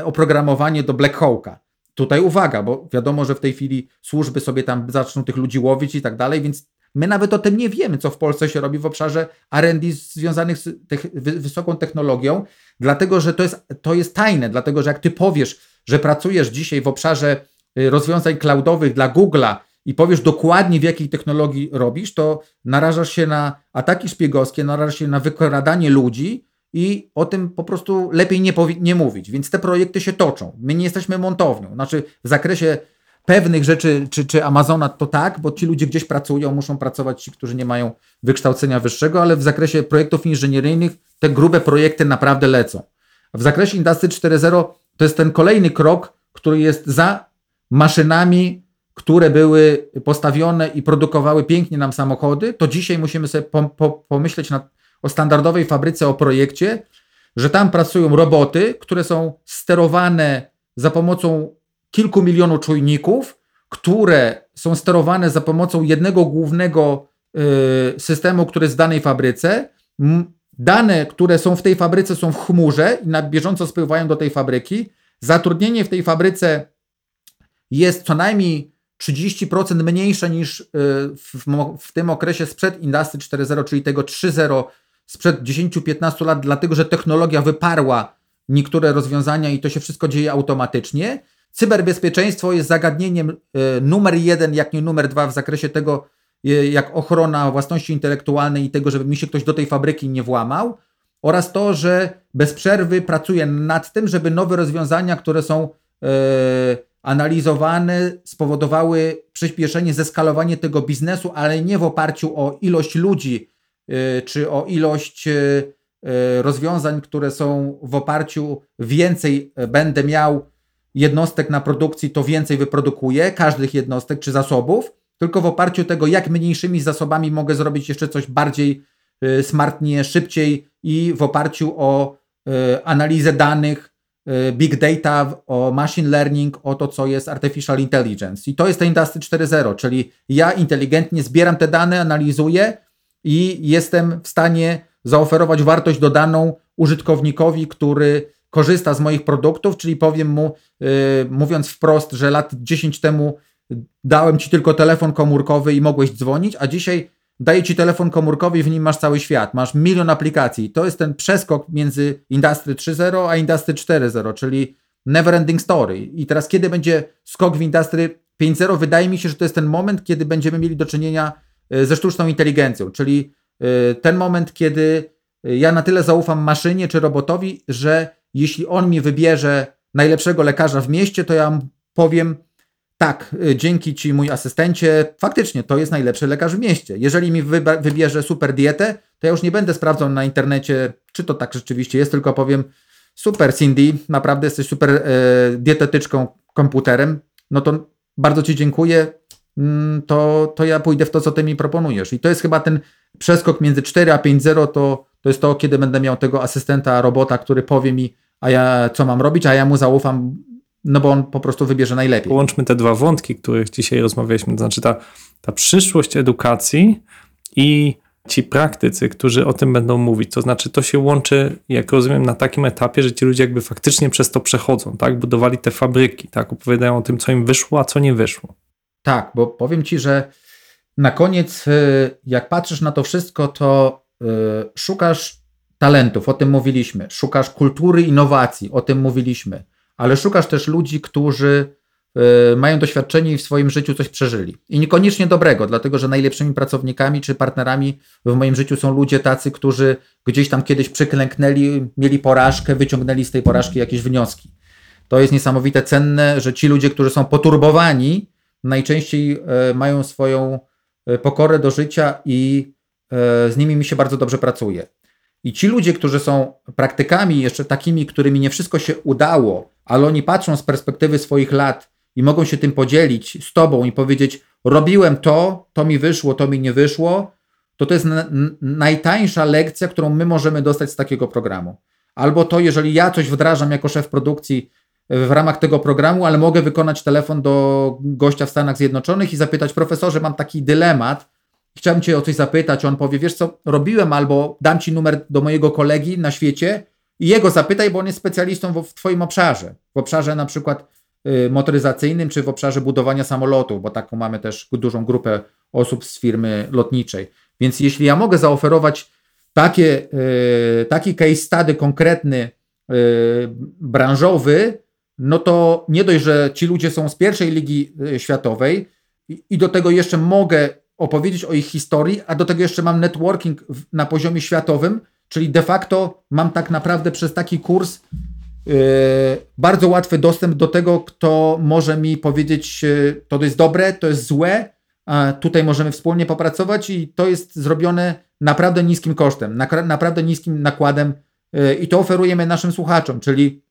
oprogramowanie do Black Hawk'a. Tutaj uwaga, bo wiadomo, że w tej chwili służby sobie tam zaczną tych ludzi łowić i tak dalej, więc my nawet o tym nie wiemy, co w Polsce się robi w obszarze R&D związanych z wysoką technologią, dlatego że to jest, to jest tajne, dlatego że jak ty powiesz, że pracujesz dzisiaj w obszarze y, rozwiązań cloudowych dla Google'a i powiesz dokładnie w jakiej technologii robisz, to narażasz się na ataki szpiegowskie, narażasz się na wykradanie ludzi i o tym po prostu lepiej nie, nie mówić. Więc te projekty się toczą. My nie jesteśmy montownią. Znaczy w zakresie pewnych rzeczy, czy, czy Amazona to tak, bo ci ludzie gdzieś pracują, muszą pracować ci, którzy nie mają wykształcenia wyższego, ale w zakresie projektów inżynieryjnych te grube projekty naprawdę lecą. W zakresie Industry 4.0 to jest ten kolejny krok, który jest za maszynami, które były postawione i produkowały pięknie nam samochody, to dzisiaj musimy sobie po, po, pomyśleć o standardowej fabryce, o projekcie, że tam pracują roboty, które są sterowane za pomocą kilku milionów czujników, które są sterowane za pomocą jednego głównego y, systemu, który jest w danej fabryce. Dane, które są w tej fabryce, są w chmurze i na bieżąco spływają do tej fabryki. Zatrudnienie w tej fabryce jest co najmniej 30% mniejsze niż y, w, w, tym okresie sprzed Industry 4.0, czyli tego 3.0 sprzed 10-15 lat, dlatego że technologia wyparła niektóre rozwiązania i to się wszystko dzieje automatycznie. Cyberbezpieczeństwo jest zagadnieniem y, numer jeden, jak nie numer dwa w zakresie tego, jak ochrona własności intelektualnej i tego, żeby mi się ktoś do tej fabryki nie włamał. Oraz to, że bez przerwy pracuję nad tym, żeby nowe rozwiązania, które są yy, analizowane, spowodowały przyspieszenie, zeskalowanie tego biznesu, ale nie w oparciu o ilość ludzi, yy, czy o ilość yy, rozwiązań, które są w oparciu więcej będę miał jednostek na produkcji, to więcej wyprodukuję, każdych jednostek czy zasobów, tylko w oparciu tego, jak mniejszymi zasobami mogę zrobić jeszcze coś bardziej y, smartnie, szybciej i w oparciu o y, analizę danych, y, big data, o machine learning, o to, co jest artificial intelligence. I to jest ta Industry 4.0, czyli ja inteligentnie zbieram te dane, analizuję i jestem w stanie zaoferować wartość dodaną użytkownikowi, który korzysta z moich produktów, czyli powiem mu, yy, mówiąc wprost, że lat 10 temu dałem ci tylko telefon komórkowy i mogłeś dzwonić, a dzisiaj daję ci telefon komórkowy i w nim masz cały świat, masz milion aplikacji. To jest ten przeskok między Industry 3.0 a Industry 4.0, czyli never ending story. I teraz kiedy będzie skok w Industry 5.0? Wydaje mi się, że to jest ten moment, kiedy będziemy mieli do czynienia y, ze sztuczną inteligencją, czyli y, ten moment, kiedy y, ja na tyle zaufam maszynie czy robotowi, że jeśli on mi wybierze najlepszego lekarza w mieście, to ja powiem, tak, y, dzięki Ci mój asystencie, faktycznie to jest najlepszy lekarz w mieście. Jeżeli mi wybierze super dietę, to ja już nie będę sprawdzał na internecie, czy to tak rzeczywiście jest, tylko powiem, super Cindy, naprawdę jesteś super e, dietetyczką, komputerem, no to bardzo Ci dziękuję, mm, to, to ja pójdę w to, co Ty mi proponujesz. I to jest chyba ten przeskok między 4 a 5.0, to, to jest to, kiedy będę miał tego asystenta, robota, który powie mi, a ja co mam robić, a ja mu zaufam, no bo on po prostu wybierze najlepiej. Połączmy te dwa wątki, których dzisiaj rozmawialiśmy, to znaczy ta, ta przyszłość edukacji i ci praktycy, którzy o tym będą mówić. To znaczy, to się łączy, jak rozumiem, na takim etapie, że ci ludzie jakby faktycznie przez to przechodzą, tak? Budowali te fabryki, tak? Opowiadają o tym, co im wyszło, a co nie wyszło. Tak, bo powiem ci, że na koniec, y, jak patrzysz na to wszystko, to yy, szukasz talentów, o tym mówiliśmy. Szukasz kultury innowacji, o tym mówiliśmy. Ale szukasz też ludzi, którzy y, mają doświadczenie i w swoim życiu coś przeżyli. I niekoniecznie dobrego, dlatego że najlepszymi pracownikami czy partnerami w moim życiu są ludzie tacy, którzy gdzieś tam kiedyś przyklęknęli, mieli porażkę, wyciągnęli z tej porażki jakieś wnioski. To jest niesamowite cenne, że ci ludzie, którzy są poturbowani, najczęściej y, mają swoją y, pokorę do życia i z nimi mi się bardzo dobrze pracuje. I ci ludzie, którzy są praktykami, jeszcze takimi, którymi nie wszystko się udało, ale oni patrzą z perspektywy swoich lat i mogą się tym podzielić z tobą i powiedzieć: Robiłem to, to mi wyszło, to mi nie wyszło, to to jest najtańsza lekcja, którą my możemy dostać z takiego programu. Albo to, jeżeli ja coś wdrażam jako szef produkcji w ramach tego programu, ale mogę wykonać telefon do gościa w Stanach Zjednoczonych i zapytać: Profesorze, mam taki dylemat. Chciałbym Cię o coś zapytać, on powie, wiesz co, robiłem albo dam Ci numer do mojego kolegi na świecie i jego zapytaj, bo on jest specjalistą w, w Twoim obszarze, w obszarze na przykład y, motoryzacyjnym, czy w obszarze budowania samolotów, bo taką mamy też dużą grupę osób z firmy lotniczej. Więc jeśli ja mogę zaoferować takie, y, taki case study konkretny, y, branżowy, no to nie dość, że ci ludzie są z pierwszej ligi światowej i do tego jeszcze mogę opowiedzieć o ich historii, a do tego jeszcze mam networking na poziomie światowym, czyli de facto mam tak naprawdę przez taki kurs yy, bardzo łatwy dostęp do tego, kto może mi powiedzieć, yy, to jest dobre, to jest złe, a tutaj możemy wspólnie popracować i to jest zrobione naprawdę niskim kosztem, na, naprawdę niskim nakładem y, i to oferujemy naszym słuchaczom, czyli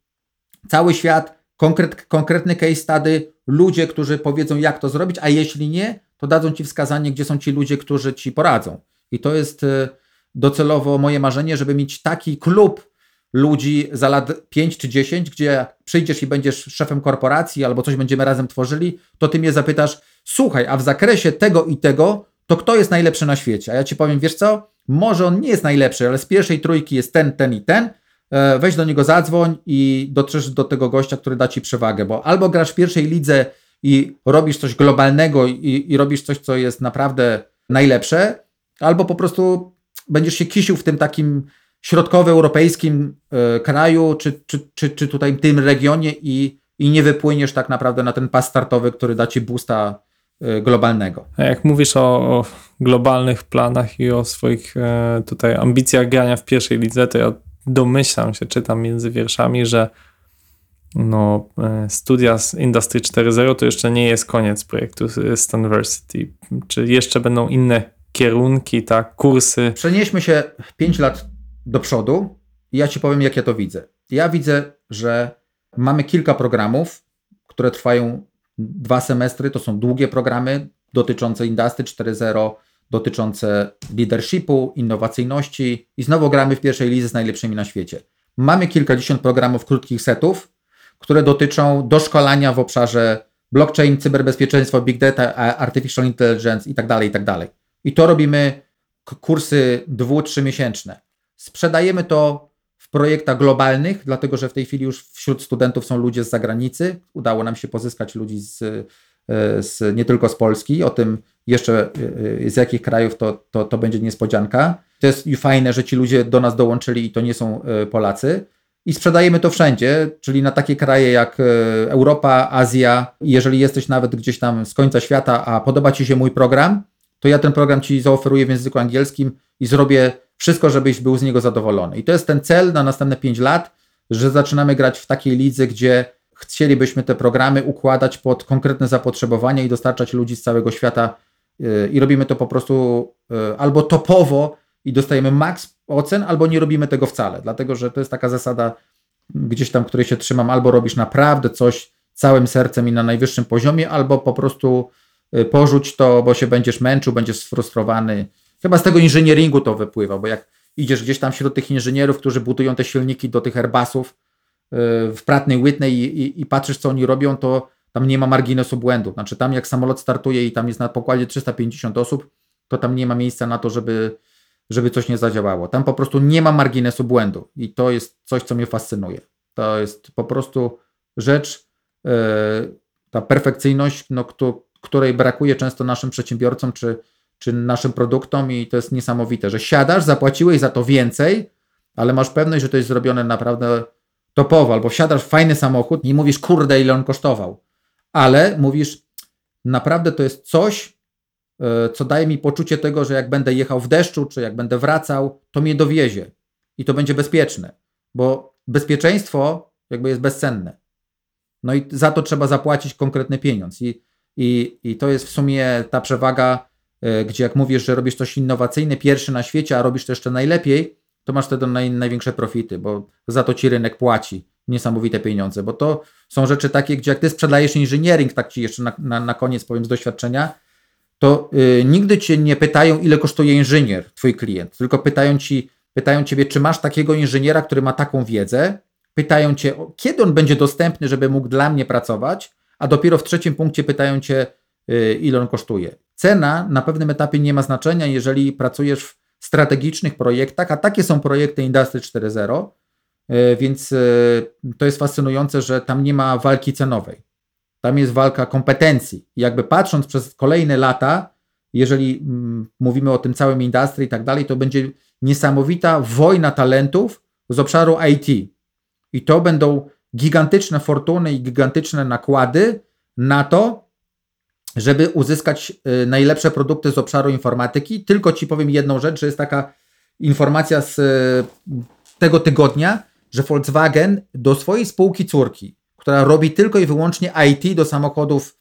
cały świat, konkret, konkretny case study, ludzie, którzy powiedzą, jak to zrobić, a jeśli nie, to dadzą ci wskazanie, gdzie są ci ludzie, którzy ci poradzą. I to jest y, docelowo moje marzenie, żeby mieć taki klub ludzi za lat 5 czy 10, gdzie przyjdziesz i będziesz szefem korporacji albo coś będziemy razem tworzyli, to ty mnie zapytasz, słuchaj, a w zakresie tego i tego, to kto jest najlepszy na świecie? A ja ci powiem, wiesz co, może on nie jest najlepszy, ale z pierwszej trójki jest ten, ten i ten, e, weź do niego zadzwoń i dotrzesz do tego gościa, który da ci przewagę, bo albo grasz w pierwszej lidze i robisz coś globalnego i, i robisz coś, co jest naprawdę najlepsze, albo po prostu będziesz się kisił w tym takim środkowoeuropejskim e, kraju, czy, czy, czy, czy tutaj tym regionie i, i nie wypłyniesz tak naprawdę na ten pas startowy, który da ci boosta e, globalnego. A jak mówisz o, o globalnych planach i o swoich e, tutaj ambicjach grania w pierwszej lidze, to ja domyślam się, czytam między wierszami, że no, studia z Industry 4.0 to jeszcze nie jest koniec projektu Stanversity. Czy jeszcze będą inne kierunki, tak, kursy? Przenieśmy się 5 lat do przodu i ja Ci powiem, jak ja to widzę. Ja widzę, że mamy kilka programów, które trwają dwa semestry. To są długie programy dotyczące Industry 4.0, dotyczące leadershipu, innowacyjności i znowu gramy w pierwszej lidze z najlepszymi na świecie. Mamy kilkadziesiąt programów krótkich setów, które dotyczą doszkolania w obszarze blockchain, cyberbezpieczeństwo, big data, artificial intelligence itd., tak itd. I to robimy kursy dwu, trzymiesięczne. Sprzedajemy to w projektach globalnych, dlatego że w tej chwili już wśród studentów są ludzie z zagranicy. Udało nam się pozyskać ludzi z, e, z, nie tylko z Polski. O tym jeszcze e, e, z jakich krajów to, to, to będzie niespodzianka. To jest fajne, że ci ludzie do nas dołączyli i to nie są Polacy. I sprzedajemy to wszędzie, czyli na takie kraje jak Europa, Azja. Jeżeli jesteś nawet gdzieś tam z końca świata, a podoba Ci się mój program, to ja ten program Ci zaoferuję w języku angielskim i zrobię wszystko, żebyś był z niego zadowolony. I to jest ten cel na następne 5 lat, że zaczynamy grać w takiej lidze, gdzie chcielibyśmy te programy układać pod konkretne zapotrzebowania i dostarczać ludzi z całego świata y, i robimy to po prostu y, albo topowo i dostajemy maks ocen, albo nie robimy tego wcale, dlatego że to jest taka zasada gdzieś tam, której się trzymam, albo robisz naprawdę coś całym sercem i na najwyższym poziomie, albo po prostu porzuć to, bo się będziesz męczył, będziesz sfrustrowany Chyba z tego inżynieringu to wypływa, bo jak idziesz gdzieś tam wśród tych inżynierów, którzy budują te silniki do tych Airbusów yy, w Pratnej Whitney i, i, i patrzysz, co oni robią, to tam nie ma marginesu błędu. Znaczy tam jak samolot startuje i tam jest na pokładzie 350 osób, to tam nie ma miejsca na to, żeby, żeby coś nie zadziałało. Tam po prostu nie ma marginesu błędu i to jest coś, co mnie fascynuje. To jest po prostu rzecz, yy, ta perfekcyjność, no, której brakuje często naszym przedsiębiorcom, czy czy naszym produktom i to jest niesamowite, że siadasz, zapłaciłeś za to więcej, ale masz pewność, że to jest zrobione naprawdę topowo, albo wsiadasz w fajny samochód i mówisz, kurde, ile on kosztował, ale mówisz, naprawdę to jest coś, e, co daje mi poczucie tego, że jak będę jechał w deszczu, czy jak będę wracał, to mnie dowiezie i to będzie bezpieczne, bo bezpieczeństwo jakby jest bezcenne. No i za to trzeba zapłacić konkretny pieniądz i, i, i to jest w sumie ta przewaga, E, gdzie jak mówisz, że robisz coś innowacyjne, pierwszy na świecie, a robisz to jeszcze najlepiej, to masz wtedy naj, największe profity, bo za to ci rynek płaci niesamowite pieniądze, bo to są rzeczy takie, gdzie jak ty sprzedajesz inżyniering, tak ci jeszcze na, na, na koniec powiem z doświadczenia, to yy, nigdy cię nie pytają, ile kosztuje inżynier, twój klient, tylko pytają ci, pytają ciebie, czy masz takiego inżyniera, który ma taką wiedzę, pytają cię, kiedy on będzie dostępny, żeby mógł dla mnie pracować, a dopiero w trzecim punkcie pytają cię, yy, ile on kosztuje. Cena na pewnym etapie nie ma znaczenia, jeżeli pracujesz w strategicznych projektach, a takie są projekty Industry 4.0, e, więc e, to jest fascynujące, że tam nie ma walki cenowej. Tam jest walka kompetencji. Jakby patrząc przez kolejne lata, jeżeli mm, mówimy o tym całym industry i tak dalej, to będzie niesamowita wojna talentów z obszaru IT. I to będą gigantyczne fortuny i gigantyczne nakłady na to, żeby uzyskać y, najlepsze produkty z obszaru informatyki. Tylko Ci powiem jedną rzecz, że jest taka informacja z y, tego tygodnia, że Volkswagen do swojej spółki córki, która robi tylko i wyłącznie IT do samochodów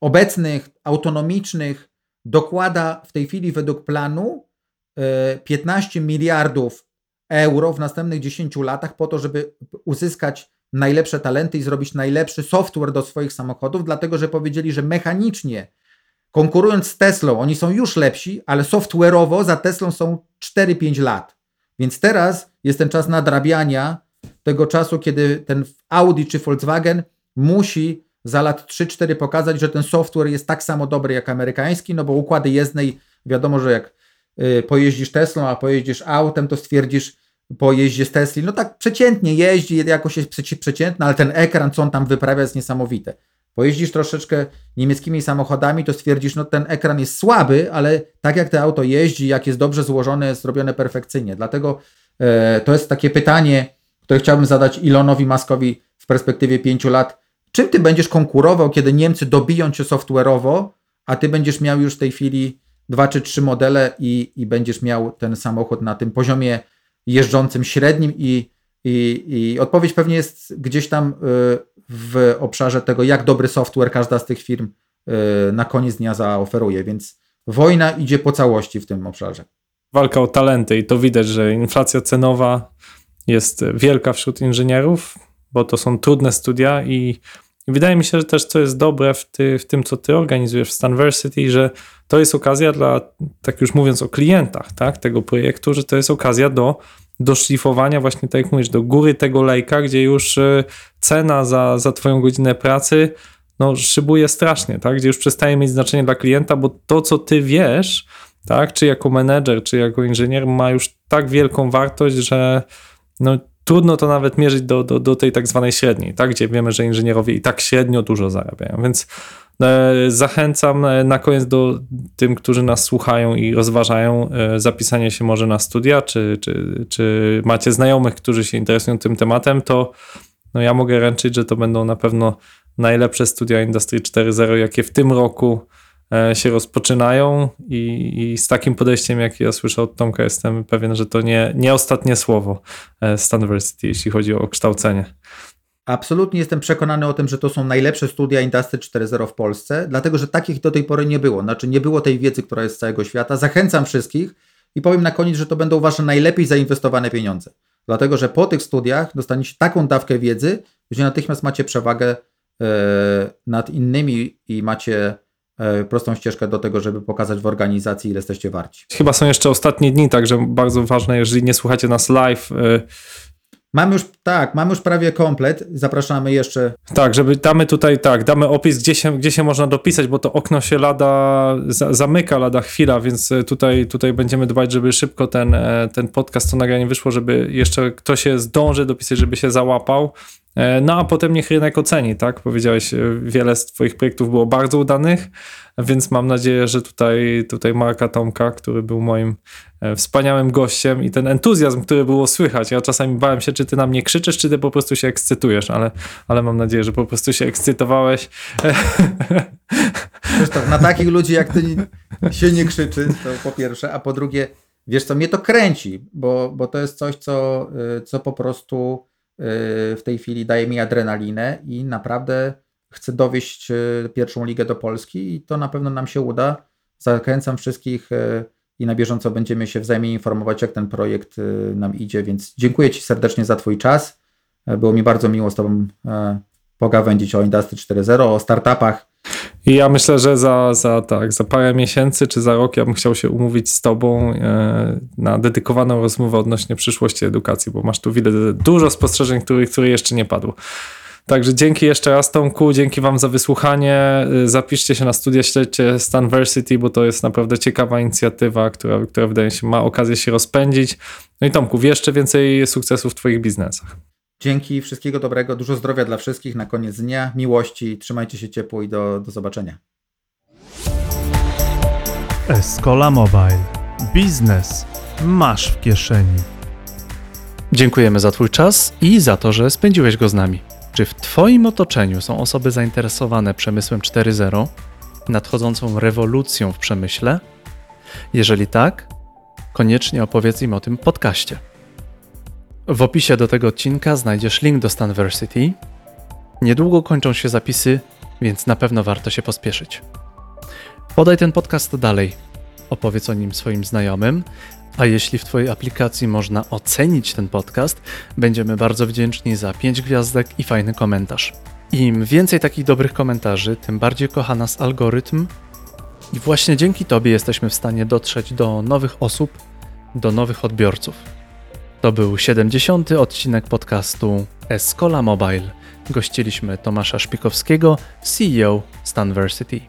obecnych, autonomicznych, dokłada w tej chwili według planu 15 y, miliardów euro w następnych 10 latach po to, żeby uzyskać najlepsze talenty i zrobić najlepszy software do swoich samochodów, dlatego że powiedzieli, że mechanicznie konkurując z Teslą, oni są już lepsi, ale software'owo za Teslą są 4-5 lat. Więc teraz jest ten czas nadrabiania tego czasu, kiedy ten Audi czy Volkswagen musi za lat 3-4 pokazać, że ten software jest tak samo dobry jak amerykański, no bo układy jezdnej, wiadomo, że jak pojeździsz Teslą, a pojeździsz autem, to stwierdzisz po jeździe z Tesli, no tak przeciętnie jeździ, jakoś jest przeciętny, ale ten ekran, co on tam wyprawia, jest niesamowite. Pojeździsz troszeczkę niemieckimi samochodami, to stwierdzisz, no ten ekran jest słaby, ale tak jak to auto jeździ, jak jest dobrze złożone, jest zrobione perfekcyjnie. Dlatego e, to jest takie pytanie, które chciałbym zadać Elonowi Muskowi w perspektywie pięciu lat. Czym ty będziesz konkurował, kiedy Niemcy dobiją cię software'owo, a ty będziesz miał już w tej chwili dwa czy trzy modele i, i będziesz miał ten samochód na tym poziomie jeżdżącym średnim i, i, i odpowiedź pewnie jest gdzieś tam y, w obszarze tego, jak dobry software każda z tych firm y, na koniec dnia zaoferuje, więc wojna idzie po całości w tym obszarze. Walka o talenty i to widać, że inflacja cenowa jest wielka wśród inżynierów, bo to są trudne studia i i wydaje mi się, że też co jest dobre w, ty, w, tym, co ty organizujesz w Stanversity, że to jest okazja dla, tak już mówiąc o klientach tak, tego projektu, że to jest okazja do do szlifowania właśnie, tak jak mówisz, do góry tego lejka, gdzie już e, cena za, za twoją godzinę pracy no, szybuje strasznie, tak? gdzie już przestaje mieć znaczenie dla klienta, bo to, co ty wiesz, tak? czy jako menedżer, czy jako inżynier, ma już tak wielką wartość, że no, trudno to nawet mierzyć do, do, do tej tak zwanej średniej, tak? gdzie wiemy, że inżynierowie i tak średnio dużo zarabiają. Więc e, zachęcam e, na koniec do tym, którzy nas słuchają i rozważają e, zapisanie się może na studia, czy, czy, czy macie znajomych, którzy się interesują tym tematem, to no ja mogę ręczyć, że to będą na pewno najlepsze studia Industry 4.0, jakie w tym roku się rozpoczynają i, i, z takim podejściem, jak ja słyszę od Tomka, jestem pewien, że to nie, nie ostatnie słowo e, Stanversity, jeśli chodzi o kształcenie. Absolutnie jestem przekonany o tym, że to są najlepsze studia Industry 4.0 w Polsce, dlatego że takich do tej pory nie było. Znaczy nie było tej wiedzy, która jest z całego świata. Zachęcam wszystkich i powiem na koniec, że to będą wasze najlepiej zainwestowane pieniądze. Dlatego, że po tych studiach dostaniecie taką dawkę wiedzy, że natychmiast macie przewagę yy, nad innymi i macie E, prostą ścieżkę do tego, żeby pokazać w organizacji, ile jesteście warci. Chyba są jeszcze ostatnie dni, także bardzo ważne, jeżeli nie słuchacie nas live. E, mamy już, tak, mamy już prawie komplet. Zapraszamy jeszcze. Tak, żeby damy tutaj, tak, damy opis, gdzie się, gdzie się można dopisać, bo to okno się lada, za, zamyka lada chwila, więc e, tutaj, tutaj będziemy dbać, żeby szybko ten, ten podcast, to nagranie wyszło, żeby jeszcze ktoś się zdąży dopisać, żeby się załapał. E, no a potem niech rynek oceni, tak? Powiedziałeś, e, wiele z Twoich projektów było bardzo udanych, więc mam nadzieję, że tutaj, tutaj Marka Tomka, który był moim e, wspaniałym gościem i ten entuzjazm, który było słychać. Ja czasami bałem się, czy ty na mnie krzyczysz, czy ty po prostu się ekscytujesz, ale, ale mam nadzieję, że po prostu się ekscytowałeś. Zresztą na takich ludzi jak ty się nie krzyczy, to po pierwsze, a po drugie, wiesz co, mnie to kręci, bo, bo to jest coś, co, co po prostu w tej chwili daje mi adrenalinę i naprawdę chcę dowieść e, pierwszą ligę do Polski i to na pewno nam się uda. Zachęcam wszystkich i na bieżąco będziemy się wzajemnie informować, jak ten projekt e, nam idzie, więc dziękuję Ci serdecznie za Twój czas. Było mi bardzo miło z Tobą pogawędzić o Industry 4.0, o startupach i ja myślę, że za, za, tak, za parę miesięcy czy za rok ja bym chciał się umówić z Tobą e, na dedykowaną rozmowę odnośnie przyszłości edukacji, bo masz tu wiele, dużo spostrzeżeń, które, które jeszcze nie padło. Także dzięki jeszcze raz Tomku, dzięki Wam za wysłuchanie. E, zapiszcie się na studia, śledźcie Stanversity, bo to jest naprawdę ciekawa inicjatywa, która, która wydaje się ma okazję się rozpędzić. No i Tomku, jeszcze więcej sukcesów w Twoich biznesach. Dzięki, wszystkiego dobrego, dużo zdrowia dla wszystkich na koniec dnia, miłości, trzymajcie się ciepło i do, do zobaczenia. Escola Mobile. Biznes masz w kieszeni. Dziękujemy za Twój czas i za to, że spędziłeś go z nami. Czy w Twoim otoczeniu są osoby zainteresowane przemysłem 4.0, nadchodzącą rewolucją w przemyśle? Jeżeli tak, koniecznie opowiedz im o tym podcaście. W opisie do tego odcinka znajdziesz link do Stanversity. Niedługo kończą się zapisy, więc na pewno warto się pospieszyć. Podaj ten podcast dalej, opowiedz o nim swoim znajomym, A jeśli w Twojej aplikacji można ocenić ten podcast, będziemy bardzo wdzięczni za 5 gwiazdek i fajny komentarz. Im więcej takich dobrych komentarzy, tym bardziej kocha nas algorytm i właśnie dzięki Tobie jesteśmy w stanie dotrzeć do nowych osób, do nowych odbiorców. To był 70. odcinek podcastu Escola Mobile. Gościliśmy Tomasza Szpikowskiego, CEO Stanversity.